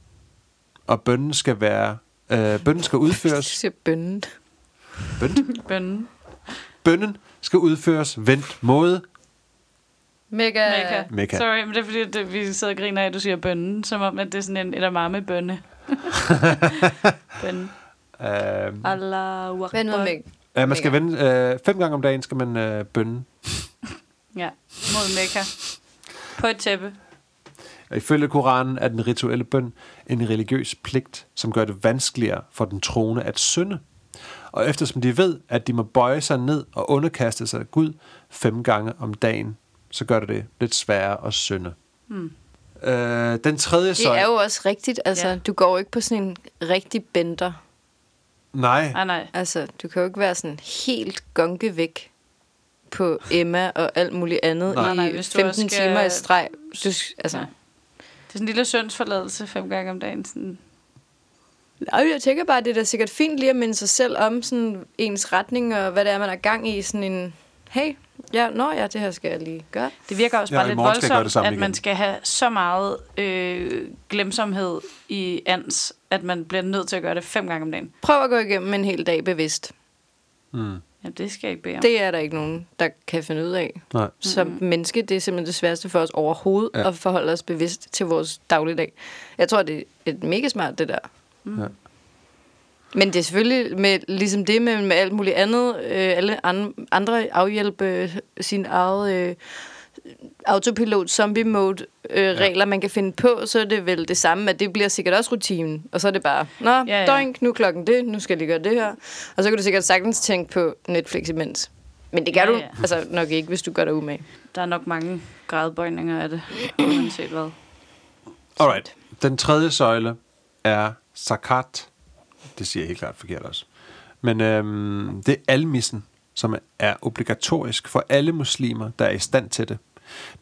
Og bønnen skal være øh, bønnen skal Du udføres siger bønnen. bøn, Bønnen. bønnen skal udføres vendt mod Mega. Mekka. Mekka. Sorry, men det er fordi, at det, vi sidder og griner af, at du siger bønnen, som om, at det er sådan en edamame-bønne. Bønne. Øh, Allahu Hvad er nu Akbar. med? ja, man skal vende, øh, fem gange om dagen skal man øh, bønne. Ja, mod Mekka. På et tæppe. Ifølge Koranen er den rituelle bøn en religiøs pligt, som gør det vanskeligere for den troende at synde. Og eftersom de ved, at de må bøje sig ned og underkaste sig Gud fem gange om dagen, så gør det det lidt sværere at synde. Hmm. Øh, den tredje Det søjle... er jo også rigtigt. Altså, Ja. du går jo ikke på sådan en rigtig bender. Nej, Nej, nej. Altså, du kan jo ikke være sådan helt gonke væk på Emma og alt muligt andet Nej. i Nej, nej, hvis du 15 også skal- timer i streg. Du, altså, Ja. Det er sådan en lille syndsforladelse fem gange om dagen. Sådan. Nej, jeg tænker bare, det er da sikkert fint lige at minde sig selv om sådan ens retning, og hvad det er, man er gang i. Sådan en, hey, ja, nå ja, det her skal jeg lige gøre. Det virker også Ja, bare i lidt voldsomt, at man igen. skal have så meget øh, glemsomhed i ans, at man bliver nødt til at gøre det fem gange om dagen. Prøv at gå igennem en hel dag bevidst. mm, Ja, det skal jeg ikke bede om. Det er der ikke nogen, der kan finde ud af. nej. Som menneske, det er simpelthen det sværeste for os overhovedet, Ja. at forholde os bevidst til vores dagligdag. Jeg tror, det er et mega smart, det der. Ja. Men det er selvfølgelig med, ligesom det med, med alt muligt andet, øh, alle an, andre afhjælpe øh, sin eget øh, autopilot, zombie mode øh, Ja. regler, man kan finde på, så er det vel det samme, at det bliver sikkert også rutinen. Og så er det bare, nå, Ja, ja, døgn, nu er klokken det, nu skal jeg lige gøre det her. Og så kan du sikkert sagtens tænke på Netflix imens. Men det gør Ja, du ja. altså nok ikke, hvis du gør dig umage. Der er nok mange gradbøjninger af det, uanset hvad. Alright. Den tredje søjle er zakat. Det siger jeg helt klart forkert også. Men øhm, det er almissen, som er obligatorisk for alle muslimer, der er i stand til det.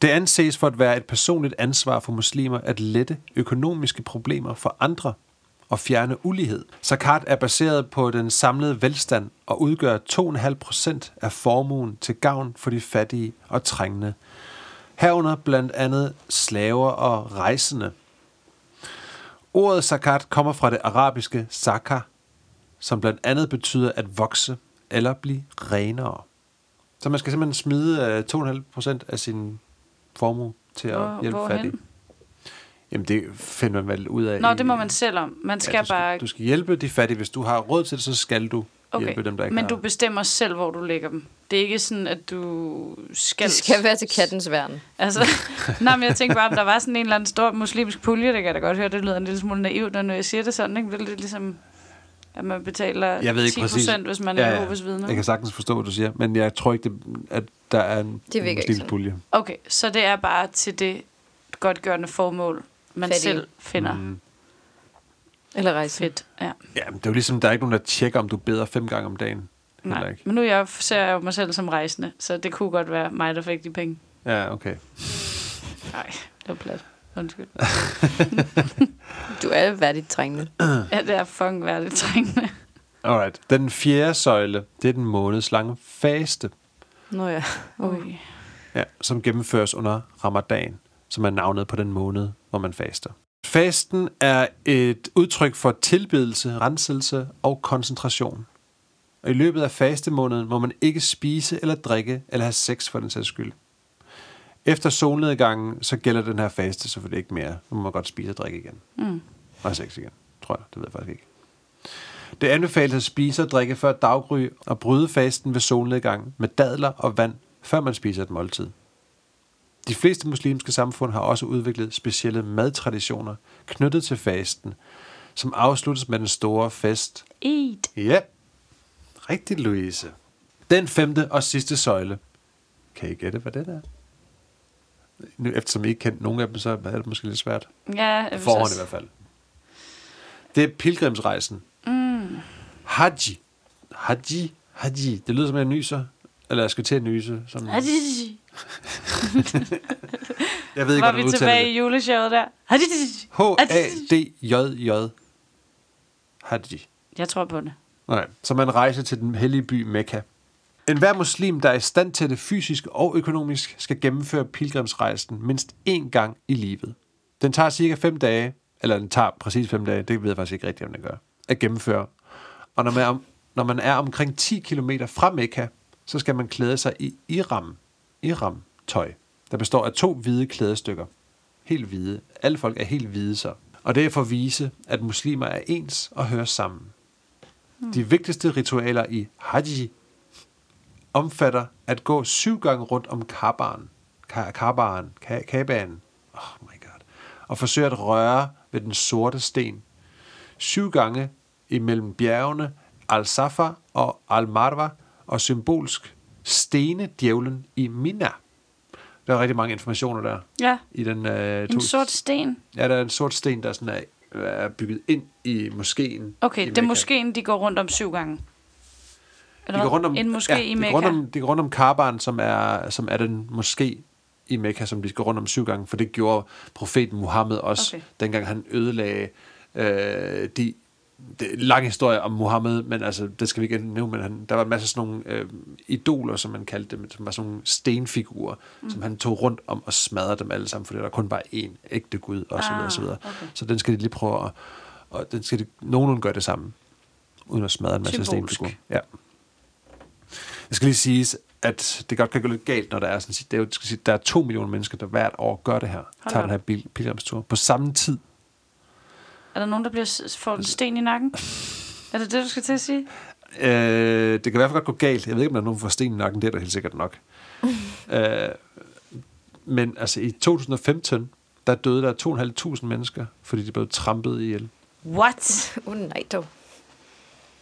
Det anses for at være et personligt ansvar for muslimer at lette økonomiske problemer for andre og fjerne ulighed. Zakat er baseret på den samlede velstand og udgør 2,5 procent af formuen til gavn for de fattige og trængende. Herunder blandt andet slaver og rejsende. Ordet zakat kommer fra det arabiske zakah, som blandt andet betyder at vokse eller blive renere. Så man skal simpelthen smide øh, 2,5 procent af sin formue til at Hvor- hjælpe hvorhen? fattige. Jamen det finder man vel ud af. Nå, i- det må man selv om. Man skal, ja, du skal bare... Du skal hjælpe de fattige. Hvis du har råd til det, så skal du okay. hjælpe dem, der ikke men har. du bestemmer selv, hvor du lægger dem. Det er ikke sådan, at du skal... Det skal være til kattens værn. Altså, nej, men jeg tænker bare, om der var sådan en eller anden stor muslimsk pulje, det kan jeg da godt høre, det lyder en lille smule naivt, når jeg siger det sådan, ikke? Det er lidt ligesom, at man betaler Jeg ved ikke 10 præcis. procent, hvis man er Jehovas vidne. Jeg kan sagtens forstå, hvad du siger, men jeg tror ikke, det, at der er en, Det en muslimsk pulje. Okay, så det er bare til det godtgørende formål, man Fattige. selv finder mm. Eller rejse. fedt. Ja. Ja, men det er jo ligesom, der er ikke nogen, der tjekker, om du beder fem gange om dagen. Nej. ikke. Men nu er jeg, ser jeg jo mig selv som rejsende, så det kunne godt være mig, der fik de penge. Ja, okay. Nej, det var plat. Undskyld. Du er værdigt trængende. Ja, det er fucking værdigt trængende. Alright. Den fjerde søjle, det er den månedslange faste, Nå ja. Okay. Ja, som gennemføres under ramadan, som er navnet på den måned, hvor man faster. Fasten er et udtryk for tilbedelse, renselse og koncentration. Og i løbet af fastemåneden må man ikke spise eller drikke eller have sex for den sags skyld. Efter solnedgangen, så gælder den her faste selvfølgelig ikke mere. Nu må man godt spise og drikke igen. Mm. Og sex igen, tror jeg. Det ved jeg faktisk ikke. Det anbefales at spise og drikke før daggry og bryde fasten ved solnedgang med dadler og vand, før man spiser et måltid. De fleste muslimske samfund har også udviklet specielle madtraditioner knyttet til fasten, som afsluttes med den store fest. Eat. Ja, rigtigt Louise. Den femte og sidste søjle. Kan I gætte, hvad det er? Nu, eftersom I ikke kendte nogen af dem, så er det måske lidt svært. Ja, På forhånd i hvert fald. Det er pilgrimsrejsen. Mm. Haji. Haji. Haji. Det lyder som jeg nyser. Eller jeg skal til at nyse. Som, Hadji. jeg ved ikke, Var hvordan vi tilbage i det. juleshowet der? Hadji. H-A-D-J-J. Haji. Jeg tror på det. Nej, så man rejser til den hellige by Mekka. En hver muslim, der er i stand til det fysisk og økonomisk, skal gennemføre pilgrimsrejsen mindst én gang i livet. Den tager cirka 5 dage, eller den tager præcis 5 dage, det ved jeg faktisk ikke rigtigt, om den gør, at gennemføre. Og når man er, når man er omkring 10 km fra Mekka, så skal man klæde sig i iram, iram tøj. der består af to hvide klædestykker. Helt hvide. Alle folk er helt hvide så. Og det er for at vise, at muslimer er ens og hører sammen. De vigtigste ritualer i Haji omfatter at gå syv gange rundt om Kabaen, Ka- Kabaen, Ka- Kabaen, oh my god, og forsøge at røre ved den sorte sten. Syv gange imellem bjergene Al-Safa og Al-Marwa, og symbolsk stene djævlen i Mina. Der er rigtig mange informationer der Ja, i den øh, en sort sten. Ja, der er en sort sten, der sådan er, er bygget ind i moskeen. Okay, i det er moskeen, de går rundt om syv gange. Eller De går rundt om, en moské ja, i de Mekka. går rundt om, de går rundt om Kaban, som er, som er den moské i Mekka, som de skal rundt om syv gange, for det gjorde profeten Muhammed også, Okay. dengang han ødelagde øh, de det er en lang historie om Muhammed, men altså, det skal vi ikke nævne, men han, der var en masse sådan nogle øh, idoler, som man kaldte dem, som var sådan nogle stenfigurer, mm. som han tog rundt om og smadrede dem alle sammen, fordi der kun var én ægte Gud, og så videre, og så videre. Ah, okay. Så den skal de lige prøve at, og den skal de, nogenlunde gøre det samme, uden at smadre en masse Symbolsk. stenfigurer. Ja. Jeg skal lige sige, at det godt kan gå lidt galt, når der er sådan, det er, jo, skal sige, der er to millioner mennesker, der hvert år gør det her, Hold tager op. den her bil, pilgrimstur, på samme tid. Er der nogen, der bliver får en sten i nakken? Er det det, du skal til at sige? Øh, det kan i hvert fald godt gå galt. Jeg ved ikke, om der er nogen, der får sten i nakken. Det er der helt sikkert nok. øh, men altså i 2015, der døde der 2.500 mennesker, fordi de blev trampet ihjel. What? Uh, nej dog.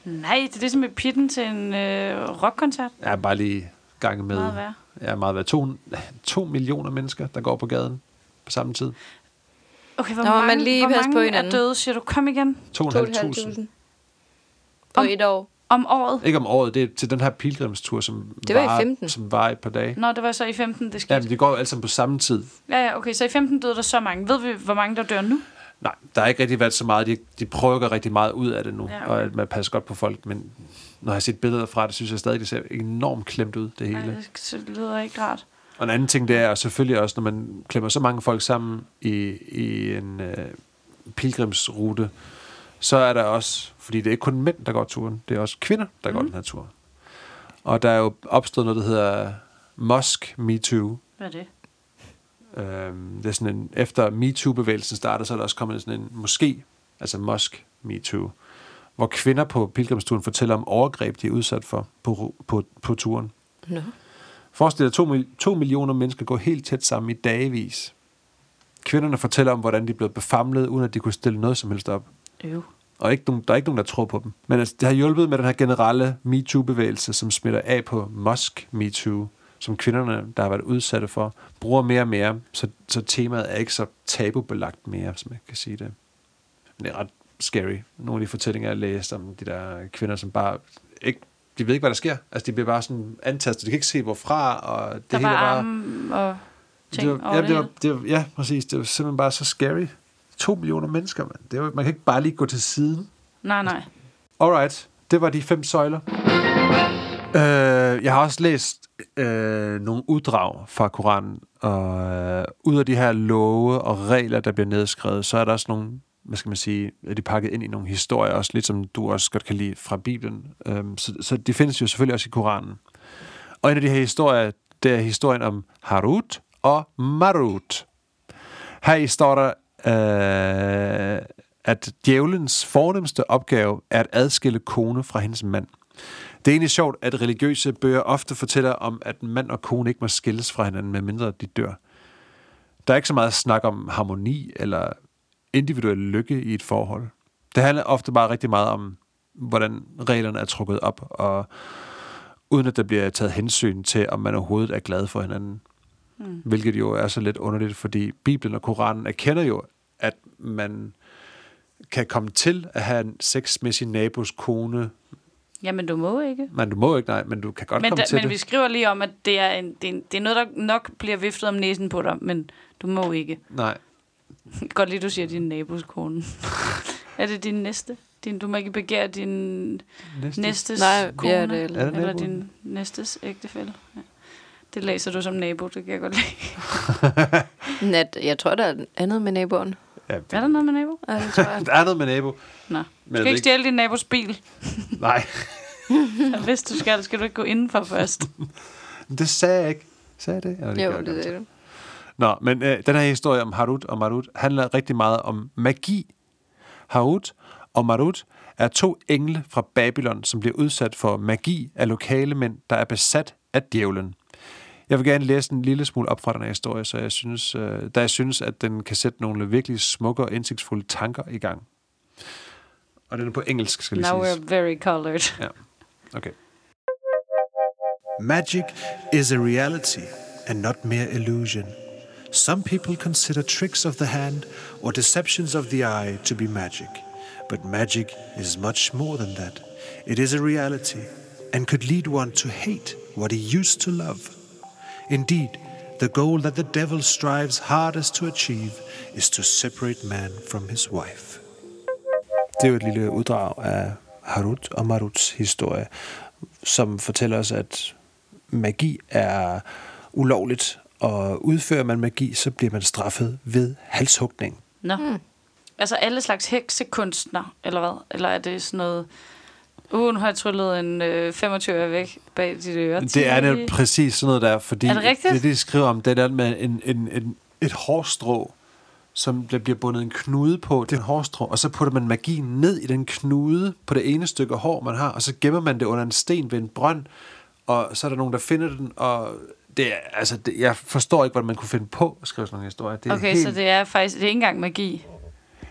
Nej, det er ligesom med pitten til en øh, rockkoncert. Jeg er bare lige gange med. Meget værre. Jeg er meget værd. To, to millioner mennesker, der går på gaden på samme tid. Okay, hvor Nå, mange, man lige hvor passe på mange er hinanden. døde, siger du? Kom igen. 2.500. 2.500 på Om- et år. Om året. Ikke om året, det er til den her pilgrimstur, som, Det var i varer- 15. som var et par dage. Nå, det var så i 15, det skete. Ja, men de går jo alle sammen på samme tid. Ja, ja, okay. Så i 15 døde der så mange. Ved vi, hvor mange der dør nu? Nej, der har ikke rigtig været så meget. De, de prøver at gøre rigtig meget ud af det nu, Ja, og at man passer godt på folk. Men når jeg har set billeder fra det, synes jeg stadig, det ser enormt klemt ud, det hele. Nej, det lyder ikke rart. Og en anden ting, det er selvfølgelig også, når man klemmer så mange folk sammen i, i en øh, pilgrimsrute, så er der også, fordi det er ikke kun mænd, der går turen, det er også kvinder, der mm. går Mhm. den her tur. Og der er jo opstået noget, der hedder Mosk Me Too. Hvad er det? Øhm, det er sådan en, efter MeToo-bevægelsen startede, så er der også kommet sådan en moské, altså Mosk MeToo, hvor kvinder på pilgrimsturen fortæller om overgreb, de er udsat for på, på, på turen. Nå. Forestil dig, at to, to millioner mennesker går helt tæt sammen i dagevis. Kvinderne fortæller om, hvordan de blev befamlet, uden at de kunne stille noget som helst op. Øv. Og ikke nogen, der er ikke nogen, der tror på dem. Men altså, det har hjulpet med den her generelle MeToo-bevægelse, som smitter af på Musk MeToo, som kvinderne, der har været udsatte for, bruger mere og mere, så, så temaet er ikke så tabubelagt mere, som jeg kan sige det. Men det er ret scary. Nogle af de fortællinger, jeg har læst om de der kvinder, som bare ikke, de ved ikke, hvad der sker. Altså, de bliver bare sådan antastet. De kan ikke se, hvorfra, og det Der hele var bare... og ting det var, over ja, det, var, det var, ja, præcis. Det var simpelthen bare så scary. To millioner mennesker, man. Det var, man kan ikke bare lige gå til siden. Nej, nej. Alright, det var de fem søjler. Øh, jeg har også læst øh, nogle uddrag fra Koranen, og øh, ud af de her love og regler, der bliver nedskrevet, så er der også nogle, hvad skal man sige, er de pakket ind i nogle historier, også lidt som du også godt kan lide fra Bibelen. Øh, så, så de findes jo selvfølgelig også i Koranen. Og en af de her historier, det er historien om Harut og Marut. Her i står der, øh, at djævelens fornemmeste opgave er at adskille kone fra hendes mand. Det er egentlig sjovt, at religiøse bøger ofte fortæller om, at mand og kone ikke må skilles fra hinanden, medmindre de dør. Der er ikke så meget snak om harmoni eller individuel lykke i et forhold. Det handler ofte bare rigtig meget om, hvordan reglerne er trukket op, og uden at der bliver taget hensyn til, om man overhovedet er glad for hinanden. Mm. Hvilket jo er så lidt underligt, fordi Bibelen og Koranen erkender jo, at man kan komme til at have en sex med sin nabos kone. Jamen, du må ikke. Men du må ikke, nej, men du kan godt Men, komme da, til men det. vi skriver lige om, at det er, en, det, er en, det er noget, der nok bliver viftet om næsen på dig, men du må ikke. Nej, Godt lige, du siger din nabos kone. er det din næste? Din, du må ikke begære din næste. næstes Nej, kone, ja, det er- Er det eller din næstes ægtefælle. Ja. Det læser du som nabo, det kan jeg godt lide. Nat, jeg tror, der er andet med naboen. Ja, Er der noget med nabo? Ja, det tror jeg. der er noget med nabo. Nå. Du Men skal jeg ikke stjæle din nabos bil. Nej, Hvis du skal, skal du ikke gå indenfor først. det sagde jeg ikke. Sagde jeg det? Eller jo, det jeg er godt. det. Nå, men øh, den her historie om Harut og Marut handler rigtig meget om magi. Harut og Marut er to engle fra Babylon, som bliver udsat for magi af lokale mænd, der er besat af djævlen. Jeg vil gerne læse en lille smule op fra den her historie, så jeg synes, øh, da jeg synes, at den kan sætte nogle virkelig smukke og indsigtsfulde tanker i gang. Og den er på engelsk, skal lige Now siges. we're very colored. Ja, okay. Magic is a reality and not mere illusion. Some people consider tricks of the hand or deceptions of the eye to be magic, but magic is much more than that. It is a reality and could lead one to hate what he used to love. Indeed, the goal that the devil strives hardest to achieve is to separate man from his wife. Det er jo et lille uddrag af Harut og Maruts historie, som fortæller os, at magi er ulovligt, og udfører man magi, så bliver man straffet ved halshugning. Nå. Mm. Altså alle slags heksekunstner, eller hvad? Eller er det sådan noget... Uh, nu har jeg tryllet en øh, 25 øre væk bag dit øre. Det er nemlig præcis sådan noget der, fordi Er det rigtigt? det, de skriver om, det er med en, en, en, et hårstrå, som der bliver bundet en knude på, det er en hårstrå, og så putter man magien ned i den knude på det ene stykke hår, man har, og så gemmer man det under en sten ved en brønd, og så er der nogen, der finder den, og det er, altså, det, jeg forstår ikke, hvordan man kunne finde på at skrive sådan en historie. Det er Okay, helt, så det er faktisk... Det er ikke engang magi.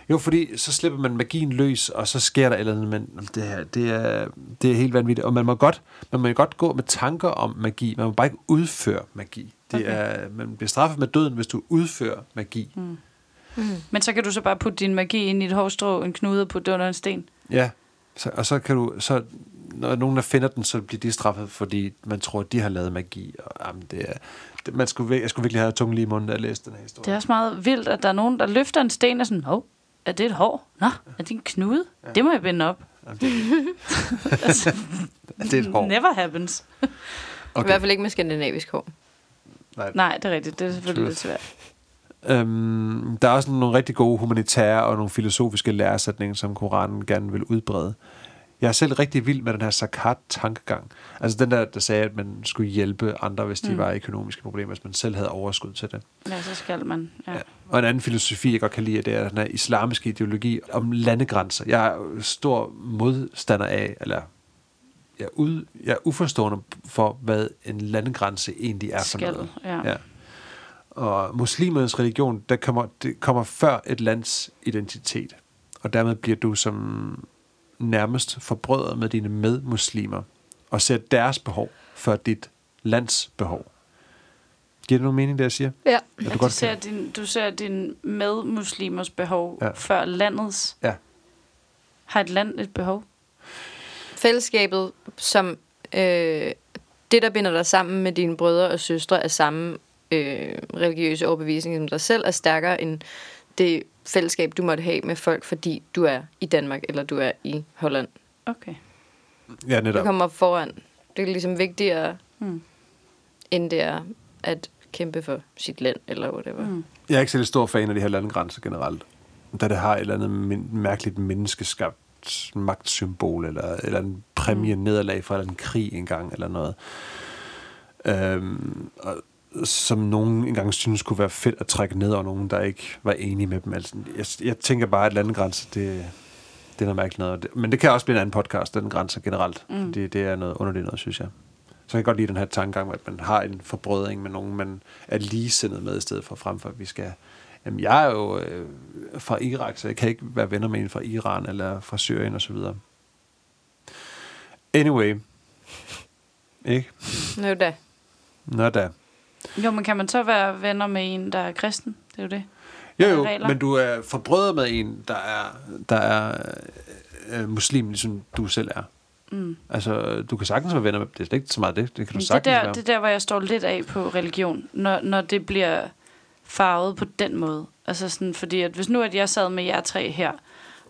Jo, fordi så slipper man magien løs, og så sker der et eller andet, men det, her, det, er, det er helt vanvittigt. Og man må, godt, man må godt gå med tanker om magi, man må bare ikke udføre magi. Det Okay. er, man bliver straffet med døden, hvis du udfører magi. Mm. Men så kan du så bare putte din magi ind i et hårstrå, en knude det under en sten. Ja, så, og så kan du, så, når nogen der finder den, så bliver de straffet, fordi man tror, at de har lavet magi. Og, jamen, det er, det, man skulle, jeg skulle virkelig have tungen lige i munden, da jeg læste den her historie. Det er også meget vildt, at der er nogen, der løfter en sten og sådan, hov, er det et hår? Nå, er det en knude? Ja. Det må jeg binde op. Jamen, det, altså, det er et hår. Never happens. Okay. I hvert fald ikke med skandinavisk hår. Nej, Nej, det er rigtigt. Det er selvfølgelig lidt svært. Øhm, der er også nogle rigtig gode humanitære og nogle filosofiske læresætninger, som Koranen gerne vil udbrede. Jeg er selv rigtig vild med den her zakat-tankegang. Altså den der, der sagde, at man skulle hjælpe andre, hvis de mm. var i økonomiske problemer, hvis man selv havde overskud til det. Ja, så skal man. Ja. Ja. Og en anden filosofi, jeg godt kan lide, det er den her islamiske ideologi om landegrænser. Jeg er stor modstander af, eller jeg er, ud, jeg er uforstående for, hvad en landegrænse egentlig er for Skal, noget. ja. Ja. Og muslimernes religion, der kommer, det kommer før et lands identitet. Og dermed bliver du som nærmest forbrødret med dine medmuslimer og ser deres behov før dit lands behov. Giver det nogen mening, det jeg siger? Ja. At At du du, godt ser kan? din, du ser din medmuslimers behov Ja. ja. før landets. Ja. Har et land et behov? Fællesskabet, som øh, det, der binder dig sammen med dine brødre og søstre af samme øh, religiøse overbevisning som dig selv, er stærkere end det fællesskab, du måtte have med folk, fordi du er i Danmark, eller du er i Holland. Okay. Ja, Det netop. kommer foran. Det er ligesom vigtigere, Mm. end det er at kæmpe for sit land, eller whatever. Mm. Jeg er ikke særlig stor fan af de her landegrænser generelt. Da det har et eller andet min- mærkeligt menneskeskabt magtsymbol, eller, eller en præmie nederlag fra en krig engang, eller noget. Øhm, og, som nogen engang synes kunne være fedt at trække ned over nogen, der ikke var enige med dem. Altså, jeg, jeg tænker bare, at landegrænser, det, det er noget mærkeligt noget. Men det kan også blive en anden podcast, den grænser generelt. Mm. Det, det er noget underligt noget, synes jeg. Så kan jeg godt lide den her tankegang, at man har en forbrødring med nogen, man er ligesindet med, i stedet for frem for, at vi skal... Jamen, jeg er jo øh, fra Irak, så jeg kan ikke være venner med en fra Iran eller fra Syrien osv. Anyway. Ikke? Nå da. Nå da. Jo, men kan man så være venner med en, der er kristen? Det er jo det. Jo, er jo, regler. men du er forbrødet med en, der er, der er øh, muslim, ligesom du selv er. Mm. Altså, du kan sagtens være venner med Det er slet ikke så meget det. Det kan du det, sagtens der, være. det er der, hvor jeg står lidt af på religion, når, når det bliver farvet på den måde. Altså sådan, fordi at hvis nu at jeg sad med jer tre her,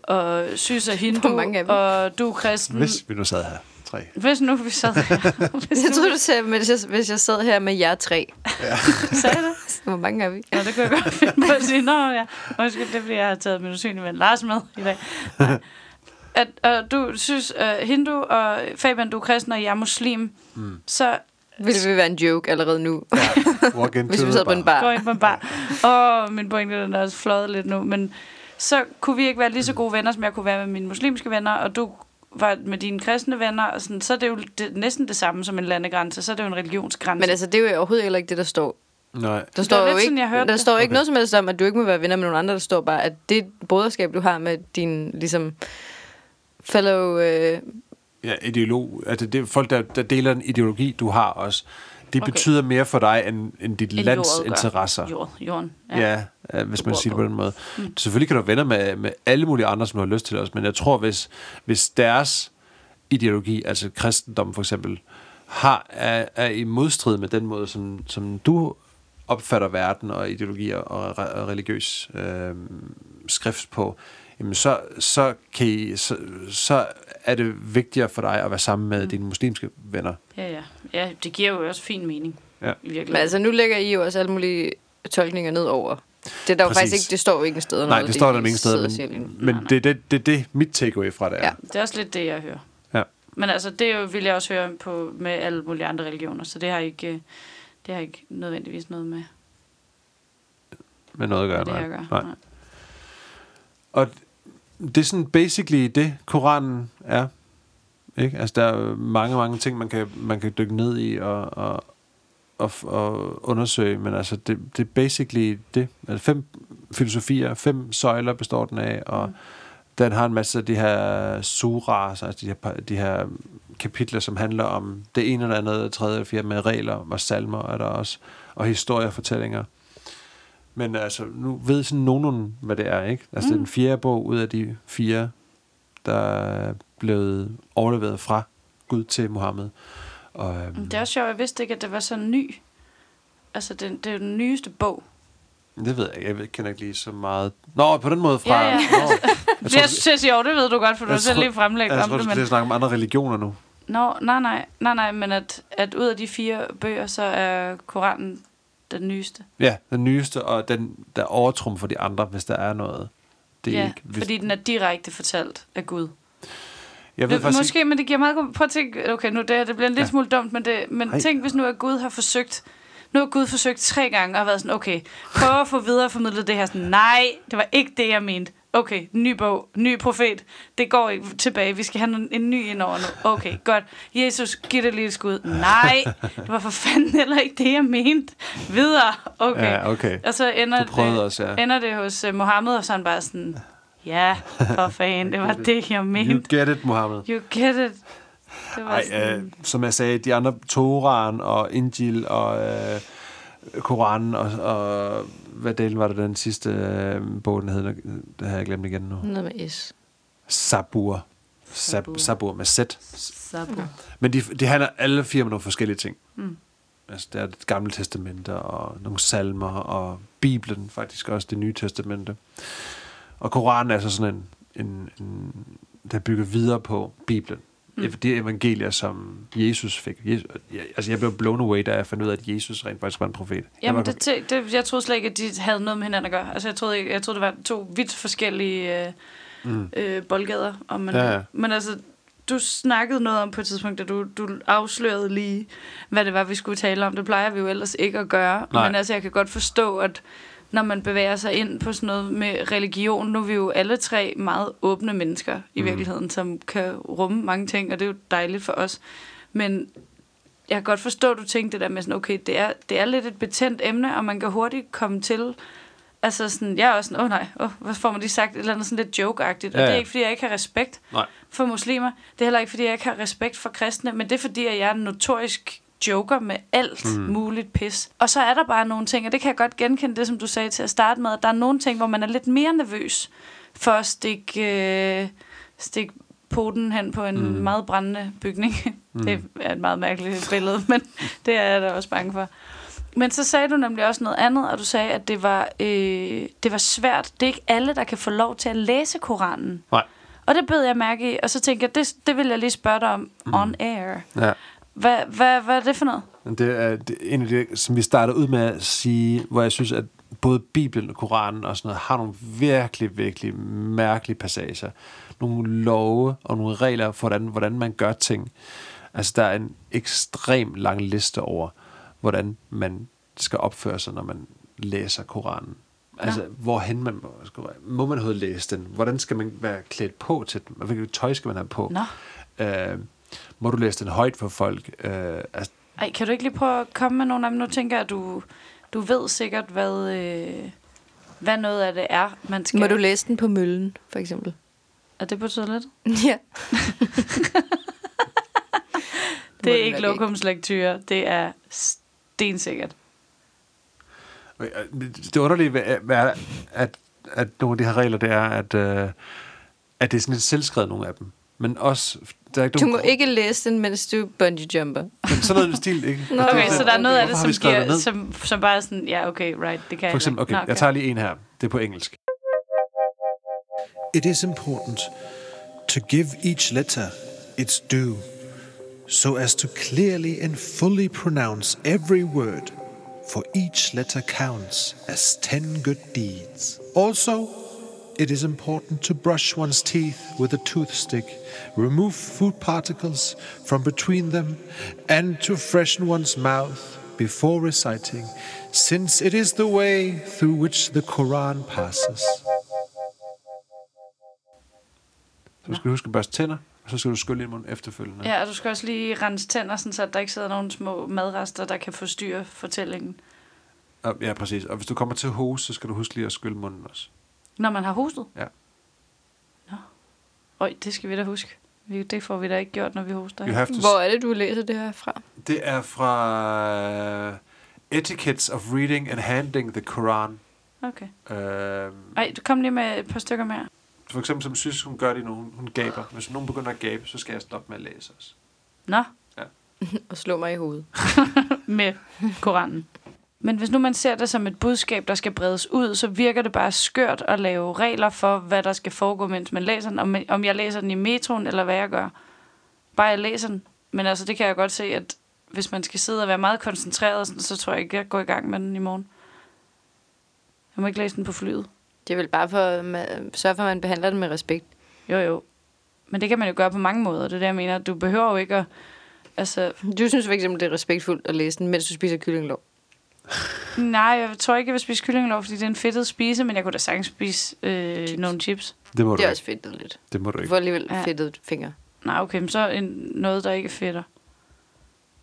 og synes at hindu, og du er kristen. Hvis vi nu sad her, tre. hvis nu vi sad her. hvis Jeg troede, du sagde, hvis jeg, hvis jeg sad her med jer tre. sagde det. Hvor mange er vi? Ja, det kunne jeg godt finde på at sige. Nå ja, undskyld, det er fordi, jeg har taget min usynlige ven Lars med i dag. Nej. At uh, du synes, uh, hindu og Fabian, du er kristen, og jeg er muslim, mm. så Ville det være en joke allerede nu, Walk into hvis vi sad på en bar. Gå ind på en bar. Åh, min pointe den er også fløjet lidt nu. Men så kunne vi ikke være lige så gode venner, som jeg kunne være med mine muslimske venner, og du var med dine kristne venner, og sådan, så er det jo det, næsten det samme som en landegrænse, så er det jo en religionsgrænse. Men altså, det er jo overhovedet heller ikke det, der står. Nej. Der står jo ikke, sådan, jeg hørte der det. står ikke Okay. noget som helst om, at du ikke må være venner med nogen andre. Der står bare, at det broderskab, du har med din ligesom, fellow... Øh, Ja, ideolog. Altså, det er folk, der, der deler en ideologi, du har også. Det Okay. betyder mere for dig, end, end dit End lands jordet interesser. Jord, jorden. Ja, ja, hvis man siger det på. den måde. Mm. Selvfølgelig kan du være med, med alle mulige andre, som du har lyst til os, men jeg tror, hvis, hvis deres ideologi, altså kristendom for eksempel, har, er, er i modstrid med den måde, som, som du opfatter verden og ideologier og, re- og religiøs øh, skrift på, jamen så, så, kan I, så, så er det vigtigere for dig at være sammen med mm. dine muslimske venner. Ja, ja. Ja, det giver jo også fin mening. Ja. I virkeligheden. men altså, nu lægger I jo også alle mulige tolkninger ned over. Det er der jo Præcis. faktisk ikke, det står jo ikke en sted. Nej, det står der steder, steder. men, men det er det, det, det, mit takeaway fra det er. Ja. Det er også lidt det, jeg hører. Ja. Men altså, det jo, vil jeg også høre på med alle mulige andre religioner, så det har ikke, det har ikke nødvendigvis noget med, Med noget at gøre. med det nej. gøre. Nej. Nej. Og det er sådan basically det, Koranen er. Ikke? Altså, der er mange, mange ting, man kan, man kan dykke ned i og, og, og, og undersøge, men altså, det, det er basically det. Altså, fem filosofier, fem søjler består den af, og mm. den har en masse af de her suras, altså de her, de her kapitler, som handler om det ene eller andet, tredje eller fjerde med regler, og salmer er der også, og historiefortællinger. Men altså, nu ved sådan nogen, hvad det er, ikke? Altså, mm. det er den fjerde bog ud af de fire, der er blevet overleveret fra Gud til Mohammed. Og, øhm, Det er også sjovt, jeg vidste ikke, at det var så ny. Altså, det, det er jo den nyeste bog. det ved jeg ikke, jeg kender ikke lige så meget. Nå, på den måde fra... Ja, ja. Nå, jeg Jeg synes, jeg siger, jo, det ved du godt, for du har jeg selv tror- lige fremlægget jeg om tror, du det. skulle til Men... snakke om andre religioner nu. Nå, nej, nej, nej, nej, men at, at ud af de fire bøger, så er Koranen den nyeste. Ja, den nyeste, og den, der overtrumfer de andre, hvis der er noget. Det er ja, ikke, hvis, fordi den er direkte fortalt af Gud. jeg ved faktisk Måske, men det giver meget. Prøv at tænke, okay, nu det, det bliver en lille Ja. smule dumt, men, det, men Ej. tænk, hvis nu at Gud har forsøgt... Nu har Gud forsøgt tre gange og været sådan, okay, prøv at få videreformidlet det her. Sådan, nej, det var ikke det, jeg mente. Okay, ny bog, ny profet. Det går ikke tilbage. Vi skal have en, en ny ind over nu. Okay, godt. Jesus, giv det lige et skud. Nej, det var for fanden heller ikke det, jeg mente. Videre. Okay. Ja, okay. Og så ender det, også, ja. ender det hos uh, Mohammed, og så er han bare sådan, ja, for fanden, det var det, jeg You mente. get it, Mohammed. You get it. Det var Ej, sådan, øh, som jeg sagde, de andre, Toran og Injil og øh, Koranen og, og hvad del var det den sidste øh, bog, den hed? Det har jeg glemt igen nu. Noget med S. Sabur. Sab, Sabur. Sabur med Z. Sabu. Men de, de handler alle fire om nogle forskellige ting. Mm. Altså, der er det gamle testamente og nogle salmer og Bibelen faktisk også, det nye testamente. Og Koranen er så sådan en, en, en der bygger videre på Bibelen. Mm. De evangelier, som Jesus fik. Jesus, jeg, altså, jeg blev blown away, da jeg fandt ud af, at Jesus rent faktisk var en profet. Jeg Jamen, det, det, det, jeg troede slet ikke, at de havde noget med hinanden at gøre. Altså, jeg troede, ikke, jeg troede det var to vidt forskellige øh, mm. øh, boldgader. Og man, Ja, ja. Men altså, du snakkede noget om på et tidspunkt, da du, du afslørede lige, hvad det var, vi skulle tale om. Det plejer vi jo ellers ikke at gøre. Nej. Men altså, jeg kan godt forstå, at når man bevæger sig ind på sådan noget med religion, nu er vi jo alle tre meget åbne mennesker i Mm. virkeligheden, som kan rumme mange ting, og det er jo dejligt for os. Men jeg kan godt forstå, at du tænkte det der med sådan, okay, det er, det er lidt et betændt emne, og man kan hurtigt komme til, altså sådan, jeg er også sådan, åh oh, nej, oh, hvad får man lige sagt, et eller andet sådan lidt joke-agtigt, og Ja, det er ja. ikke, fordi jeg ikke har respekt Nej. for muslimer, det er heller ikke, fordi jeg ikke har respekt for kristne, men det er, fordi at jeg er notorisk joker med alt mm. muligt pis. Og så er der bare nogle ting, og det kan jeg godt genkende det, som du sagde til at starte med, at der er nogle ting, hvor man er lidt mere nervøs for at stikke, øh, stikke poten hen på en mm. meget brændende bygning. Mm. Det er et meget mærkeligt billede, men det er jeg da også bange for. Men så sagde du nemlig også noget andet, og du sagde, at det var, øh, det var svært. Det er ikke alle, der kan få lov til at læse Koranen. Nej. Og det bed jeg mærke i, og så tænkte jeg, det, det vil jeg lige spørge dig om mm. on air. Ja. Hvad, hvad, hvad er det for noget? Det er, det er en af de, som vi startede ud med at sige, hvor jeg synes, at både Bibelen og Koranen og sådan noget, har nogle virkelig, virkelig mærkelige passager. Nogle love og nogle regler for, hvordan, hvordan man gør ting. Altså, der er en ekstrem lang liste over, hvordan man skal opføre sig, når man læser Koranen. Altså, ja. hvorhen man må, må man overhovedet læse den? Hvordan skal man være klædt på til den? Hvilket tøj skal man have på? Nå. Øh, må du læse den højt for folk? Øh, altså, Ej, kan du ikke lige prøve at komme med nogle af dem? Nu tænker jeg, at du, du ved sikkert, hvad, øh, hvad noget af det er, man skal... Må du læse den på møllen, for eksempel? Er det på toilettet? ja. Det er ikke lokumslektyre. Det er stensikkert. øh, det underlige ved, er, at, at nogle af de her regler, det er, at, øh, at det er sådan lidt selvskrevet, nogle af dem. Men også, der er ikke Du nogen må ikke læse den, mens du bungee jumper. Men sådan noget stil, ikke? Nå, Okay, så der er noget af det, som, giver, som, som bare er sådan, ja, okay, right, det kan For eksempel, okay, Nå, jeg tager lige en her. Det er på engelsk. It is important to give each letter its due, so as to clearly and fully pronounce every word, for each letter counts as ten good deeds. Also, it is important to brush one's teeth with a toothstick, remove food particles from between them, and to freshen one's mouth before reciting, since it is the way through which the Quran passes. Så du skal huske at børste tænder, og så skal du skylle i munden efterfølgende. Ja, og du skal også lige rense tænder, sådan, så der ikke sidder nogen små madrester, der kan forstyrre fortællingen. Og, ja, præcis. Og hvis du kommer til at hoste, så skal du huske lige at skylle munden også. Når man har hostet? Ja. Nå. Øj, det skal vi da huske. Vi- Det får vi da ikke gjort, når vi hoster. To Hvor er det, du læser det her fra? Det er fra uh, Etiquettes of Reading and Handling the Quran. Okay. Uh, Ej, du kom lige med et par stykker mere. for eksempel, som synes, hun gør det, når hun, hun gaber. Hvis nogen begynder at gabe, så skal jeg stoppe med at læse os. Nå, Og slå mig i hovedet. med Koranen. Men hvis nu man ser det som et budskab, der skal bredes ud, så virker det bare skørt at lave regler for, hvad der skal foregå, mens man læser den. Om, om jeg læser den i metroen, eller hvad jeg gør. Bare jeg læser den. Men altså, det kan jeg godt se, at hvis man skal sidde og være meget koncentreret, sådan, så tror jeg ikke, jeg går i gang med den i morgen. Jeg må ikke læse den på flyet. Det er vel bare for at sørge for, at man behandler det med respekt. Jo, jo. Men det kan man jo gøre på mange måder. Det er det, jeg mener. Du behøver jo ikke at... Altså, Du synes for eksempel, det er respektfuldt at læse den, mens du spiser kyllinglov. Nej, jeg tror ikke, jeg vil spise kyllingelov, fordi det er en fedtet spise, men jeg kunne da sagtens spise øh, nogle chips. Det må du Det er ikke. også fedtet lidt. Det må du Du ikke. får alligevel Ja. fedtet fingre. Nej, okay, men så en, noget, der ikke er fedter.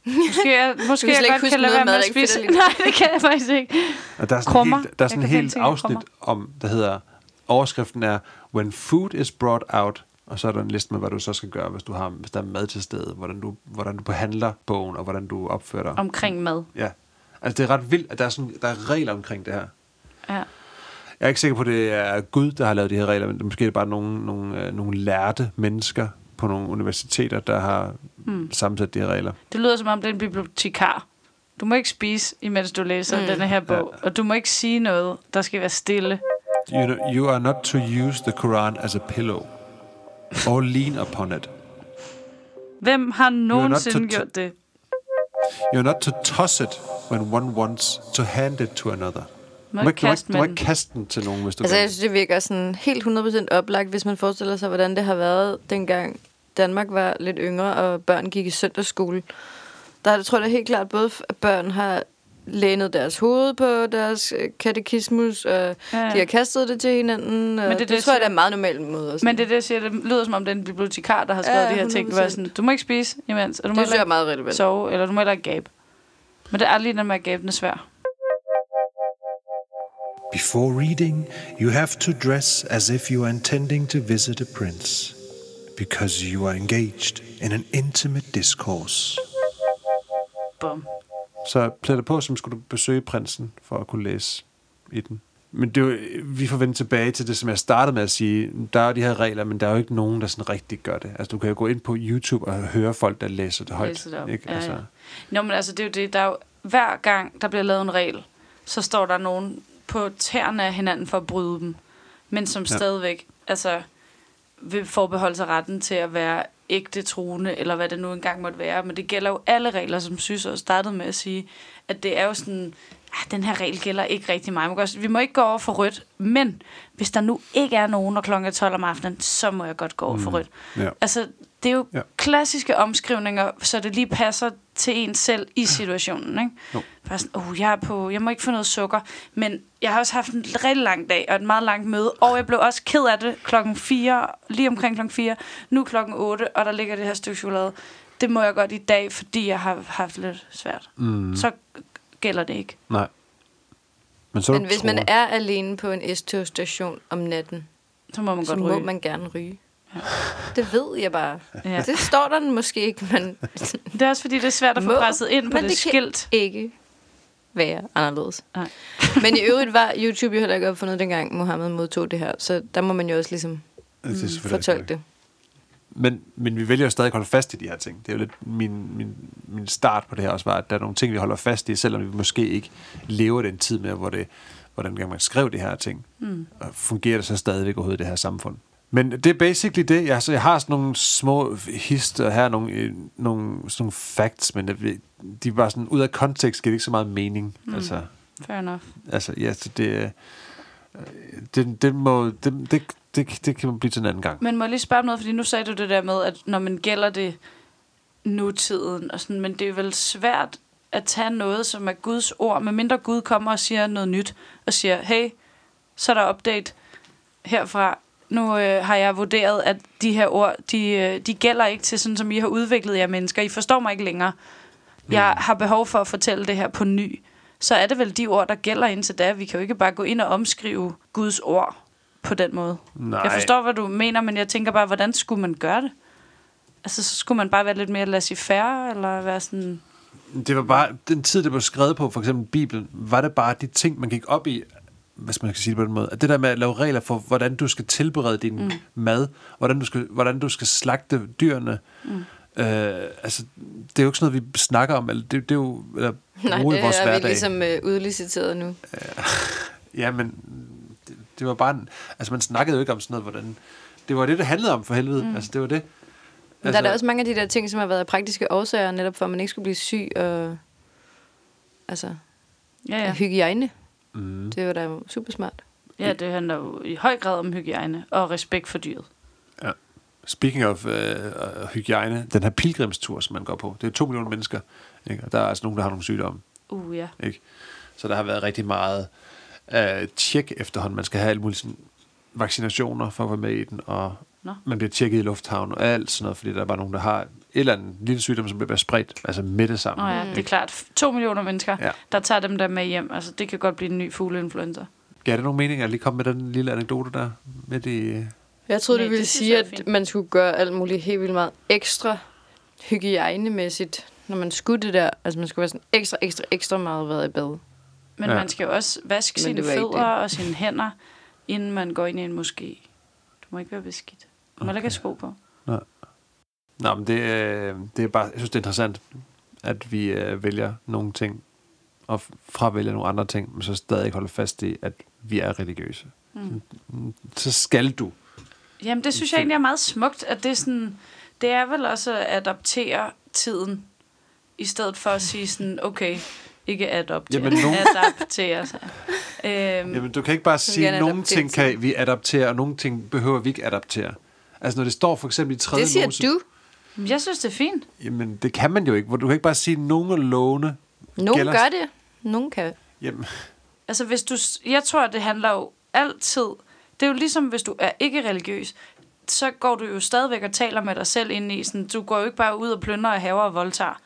Måske jeg, måske slet jeg ikke godt huske kan lade noget være med mad, at der ikke spise. fedter Nej, det kan jeg faktisk ikke. Og der er sådan Krummer. en helt, der er sådan Jeg en kan helt tænke afsnit krummer. om, der hedder, overskriften er, When food is brought out, og så er der en liste med, hvad du så skal gøre, hvis, du har, hvis der er mad til stede, hvordan du, hvordan du behandler bogen, og hvordan du opfører dig. Omkring mad. Ja. Altså, det er ret vildt, at der er, sådan, der er regler omkring det her. Ja. Jeg er ikke sikker på, at det er Gud, der har lavet de her regler, men det er måske bare nogle, nogle, øh, nogle lærte mennesker på nogle universiteter, der har mm. sammensat de her regler. Det lyder som om, det er en bibliotekar. Du må ikke spise, imens du læser mm. denne her bog. Og du må ikke sige noget. Der skal være stille. You, know, you are not to use the Quran as a pillow or lean upon it. Hvem har nogensinde gjort det? You're not to toss it when one wants to hand it to another. Må Du må ikke må kaste ikke, du må ikke kaste den til nogen, hvis du Altså, vil. jeg synes, det virker sådan helt 100% oplagt, hvis man forestiller sig, hvordan det har været, dengang Danmark var lidt yngre, og børn gik i søndagsskole. Der jeg tror jeg da helt klart, både at børn har lænet deres hoved på deres øh, katekismus, og ja. De har kastet det til hinanden. Og det er det, det, tror jeg, jeg det er en meget normal måde. Også. Men det det, jeg siger. Det lyder som om, det er en bibliotekar, der har skrevet Ja, de her ting. Det var 100%. sådan, du må ikke spise imens. Og du må det heller meget ikke relevant. sove, eller du må heller ikke gabe. Men det er lige den med at gabe, den er svær. Before reading, you have to dress as if you are intending to visit a prince, because you are engaged in an intimate discourse. Bum. Så plæd dig på, som skulle du besøge prinsen, for at kunne læse i den. Men det er jo, vi får vende tilbage til det, som jeg startede med at sige. Der er jo de her regler, men der er jo ikke nogen, der sådan rigtig gør det. Altså, du kan jo gå ind på YouTube og høre folk, der læser det højt. Læser det op. Ikke? Ja, altså, ja. Nå, men altså, det er jo det. Der er jo, hver gang, der bliver lavet en regel, så står der nogen på tæerne af hinanden for at bryde dem. Men som ja. stadigvæk, altså, vil forbeholde sig retten til at være ægte troende, eller hvad det nu engang måtte være. Men det gælder jo alle regler, som synes og startede med at sige, at det er jo sådan, ah, den her regel gælder ikke rigtig mig. Også- Vi må ikke gå over for rødt, men hvis der nu ikke er nogen, og klokken er 12 om aftenen, så må jeg godt gå over for rødt. ja. Altså, Det er jo Ja. klassiske omskrivninger, så det lige passer til en selv i situationen. Ikke? Jo. Bare sådan, oh, jeg, er på, jeg må ikke få noget sukker. Men jeg har også haft en rigtig lang dag og et meget langt møde. Og jeg blev også ked af det klokken 4, lige omkring klokken 4. Nu klokken 8, og der ligger det her stykke chokolade. Det må jeg godt i dag, fordi jeg har haft lidt svært. Mm. Så gælder det ikke. Nej. Men, så Men hvis man er alene på en S-togstation om natten, Så må man så godt må ryge. man gerne ryge. Det ved jeg bare. Ja. Det står der måske ikke, men Det er også fordi, det er svært at få Må, presset ind på men det, det kan- skilt. ikke være anderledes. Nej. Men i øvrigt var YouTube jo heller ikke opfundet dengang Mohammed modtog det her, så der må man jo også ligesom det er fortolke det. Men, men vi vælger jo stadig at holde fast i de her ting. Det er jo lidt min, min, min start på det her også, var, at der er nogle ting, vi holder fast i, selvom vi måske ikke lever den tid med, hvor det, hvordan man skrev de her ting. Mm. Og fungerer det så stadigvæk overhovedet i det her samfund. Men det er basically det. Jeg, så jeg har sådan nogle små hister her, nogle, øh, nogle, sådan nogle facts, men de er bare sådan, ud af kontekst giver det ikke så meget mening. Mm. Altså, Fair enough. altså, ja, så det, øh, det, det, må, det, det, det, det kan blive til en anden gang. Men må jeg lige spørge om noget, fordi nu sagde du det der med, at når man gælder det nutiden, og sådan, men det er vel svært at tage noget, som er Guds ord, medmindre Gud kommer og siger noget nyt, og siger, hey, så er der update herfra. Nu øh, har jeg vurderet, at de her ord, de, øh, de gælder ikke til sådan, som I har udviklet jer mennesker. I forstår mig ikke længere. Jeg har behov for at fortælle det her på ny. Så er det vel de ord, der gælder indtil da. Vi kan jo ikke bare gå ind og omskrive Guds ord på den måde. Nej. Jeg forstår, hvad du mener, men jeg tænker bare, hvordan skulle man gøre det? Altså, så skulle man bare være lidt mere laissez-faire, eller være sådan... Det var bare, den tid, det blev skrevet på, for eksempel Bibelen, var det bare de ting, man gik op i, hvis man kan sige det på den måde. At det der med at lave regler for, hvordan du skal tilberede din mm. mad, hvordan du skal, hvordan du skal slagte dyrene. Mm. Øh, altså, det er jo ikke sådan noget, vi snakker om, eller det, det er jo eller, Nej, bruge i det vores er hverdag. vi ligesom øh, udliciteret nu. Ja, men det, det var bare, en, altså man snakkede jo ikke om sådan noget, hvordan, det var det, det handlede om for helvede. Mm. Altså, det var det. Men altså, der er der også mange af de der ting, som har været praktiske årsager, netop for, at man ikke skulle blive syg og altså, ja. ja. hygiejne. Mm. Det var da super smart. ja det handler jo i høj grad om hygiejne og respekt for dyret. Ja. Speaking of øh, øh, hygiejne, den her pilgrimstur, som man går på, det er to millioner mennesker, ikke? og der er altså nogen, der har nogle sygdomme. Uh, ja. Ikke? Så der har været rigtig meget øh, tjek efterhånden. Man skal have alle mulige sådan, vaccinationer for at være med i den, og Nå. man bliver tjekket i lufthavnen og alt sådan noget, fordi der er bare nogen, der har et eller andet lille sygdom, som bliver spredt, altså med det samme. Nå ja, det er klart. To millioner mennesker, Ja. der tager dem der med hjem. Altså, det kan godt blive en ny fugleinfluenza. Gav det nogen mening at lige komme med den lille anekdote der? Med det, Jeg troede, Nej, du ville sige, at man skulle gøre alt muligt helt vildt meget ekstra hygiejnemæssigt, når man skulle det der. Altså, man skulle være sådan ekstra, ekstra, ekstra meget været i bad. Men Ja. man skal jo også vaske Men sine ikke fødder og sine hænder, inden man går ind i en moské. Du må ikke være beskidt. Du må heller ikke have sko på. Nå, men det, øh, det er bare, jeg synes, det er interessant, at vi øh, vælger nogle ting, og fravælger nogle andre ting, men så stadig holder fast i, at vi er religiøse. Mm. Så skal du. Jamen, det synes jeg egentlig er meget smukt, at det er sådan... Det er vel også at adoptere tiden, i stedet for at sige sådan, okay, ikke adoptere, Jamen, nogen- adaptere sig. Øhm, Jamen, du kan ikke bare sige, at nogle ting kan vi adaptere, og nogle ting behøver vi ikke adaptere. Altså, når det står for eksempel i 3. Det siger Mose, du. Jeg synes, det er fint. Jamen, det kan man jo ikke. Hvor Du kan ikke bare sige, at nogle af lovene... Nogen Gælder- gør det. Nogen kan. Jamen, Altså, hvis du... Jeg tror, det handler jo altid... Det er jo ligesom, hvis du er ikke religiøs, så går du jo stadigvæk og taler med dig selv ind i sådan, du går jo ikke bare ud og plønder og haver og voldtager.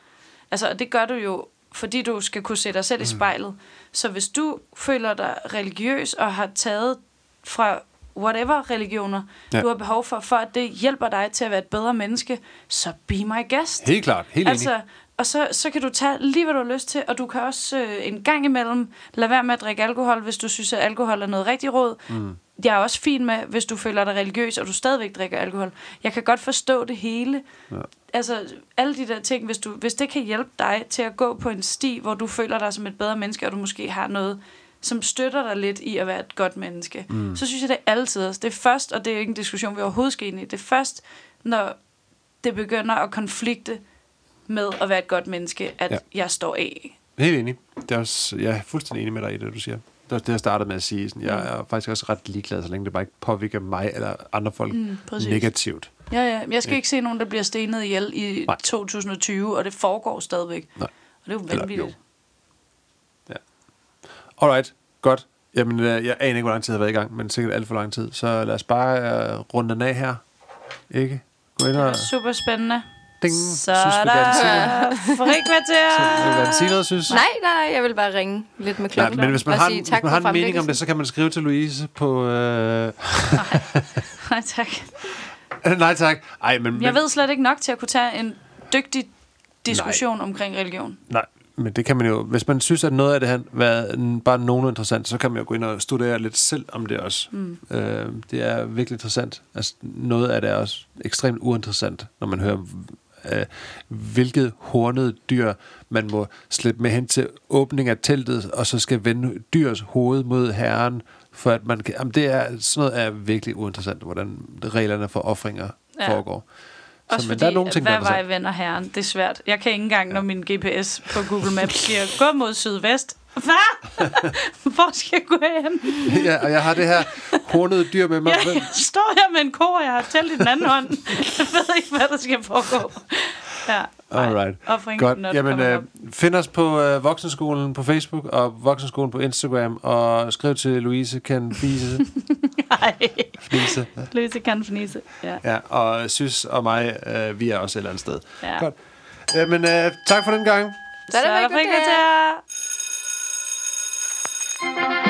Altså, og det gør du jo, fordi du skal kunne se dig selv mm. i spejlet. Så hvis du føler dig religiøs og har taget fra whatever religioner, Ja. du har behov for, for at det hjælper dig til at være et bedre menneske, så be my guest. helt klart. Helt enig. Altså, og så, så kan du tage lige, hvad du har lyst til, og du kan også øh, en gang imellem lade være med at drikke alkohol, hvis du synes, at alkohol er noget rigtig råd. Mm. Jeg er også fin med, hvis du føler dig religiøs, og du stadigvæk drikker alkohol. Jeg kan godt forstå det hele. Ja. Altså, alle de der ting, hvis, du, hvis det kan hjælpe dig til at gå på en sti, hvor du føler dig som et bedre menneske, og du måske har noget, som støtter dig lidt i at være et godt menneske, mm. så synes jeg, det er altid. Det er først, og det er jo ikke en diskussion, vi overhovedet skal ind i, det er først, når det begynder at konflikte med at være et godt menneske, at Ja. ja. jeg står af. Helt enig. Det er også, jeg er fuldstændig enig med dig i det, du siger. Det var det, jeg startede med at sige. Sådan, jeg er faktisk også ret ligeglad, så længe det bare ikke påvirker mig eller andre folk Mm, præcis. negativt. Ja, ja. Jeg skal ikke se nogen, der bliver stenet ihjel i Nej. 2020, og det foregår stadigvæk. Nej. Og det er jo Eller, vanvittigt. Alright, godt. Jamen, øh, jeg aner ikke, hvor lang tid jeg har været i gang, men sikkert alt for lang tid. Så lad os bare øh, runde den af her. Ikke? Gå ind Det og... var super spændende. Ding. Så Synes er vi der frikvarter. Vil sige noget, synes? Nej, nej, nej, jeg vil bare ringe lidt med Nej, klokken. men hvis man har, sige hvis man har en mening om det, så kan man skrive til Louise på... Øh... Nej, tak. Nej, tak. Ej, men, Jeg men, ved slet ikke nok til at kunne tage en dygtig diskussion Nej. omkring religion. Nej, men det kan man jo... Hvis man synes, at noget af det har været bare nogen interessant, så kan man jo gå ind og studere lidt selv om det også. Mm. Øh, det er virkelig interessant. Altså, noget af det er også ekstremt uinteressant, når man hører, øh, hvilket hornet dyr man må slippe med hen til åbning af teltet, og så skal vende dyrs hoved mod herren, for at man kan... Jamen, det er, sådan noget er virkelig uinteressant, hvordan reglerne for offringer ja. foregår. Også men fordi, der er nogle ting, der hvad er vej interessant. vender herren? Det er svært. Jeg kan ikke engang, når min GPS på Google Maps siger, gå mod sydvest. Hvad? Hvor skal jeg gå hen? ja, og jeg har det her hornede dyr med mig. Jeg, jeg står her med en ko, og jeg har talt i den anden hånd. Jeg ved ikke, hvad der skal foregå. Ja. Alright. Offering Godt. Jamen, øh, find os på øh, Voksenskolen på Facebook og Voksenskolen på Instagram, og skriv til Louise kan fise. Nej, fise. Louise kan fnise. Ja. Ja, og Sys og mig, øh, vi er også et eller andet sted. Ja. Godt. Jamen, øh, tak for den gang. Så er det Så er. Thank you.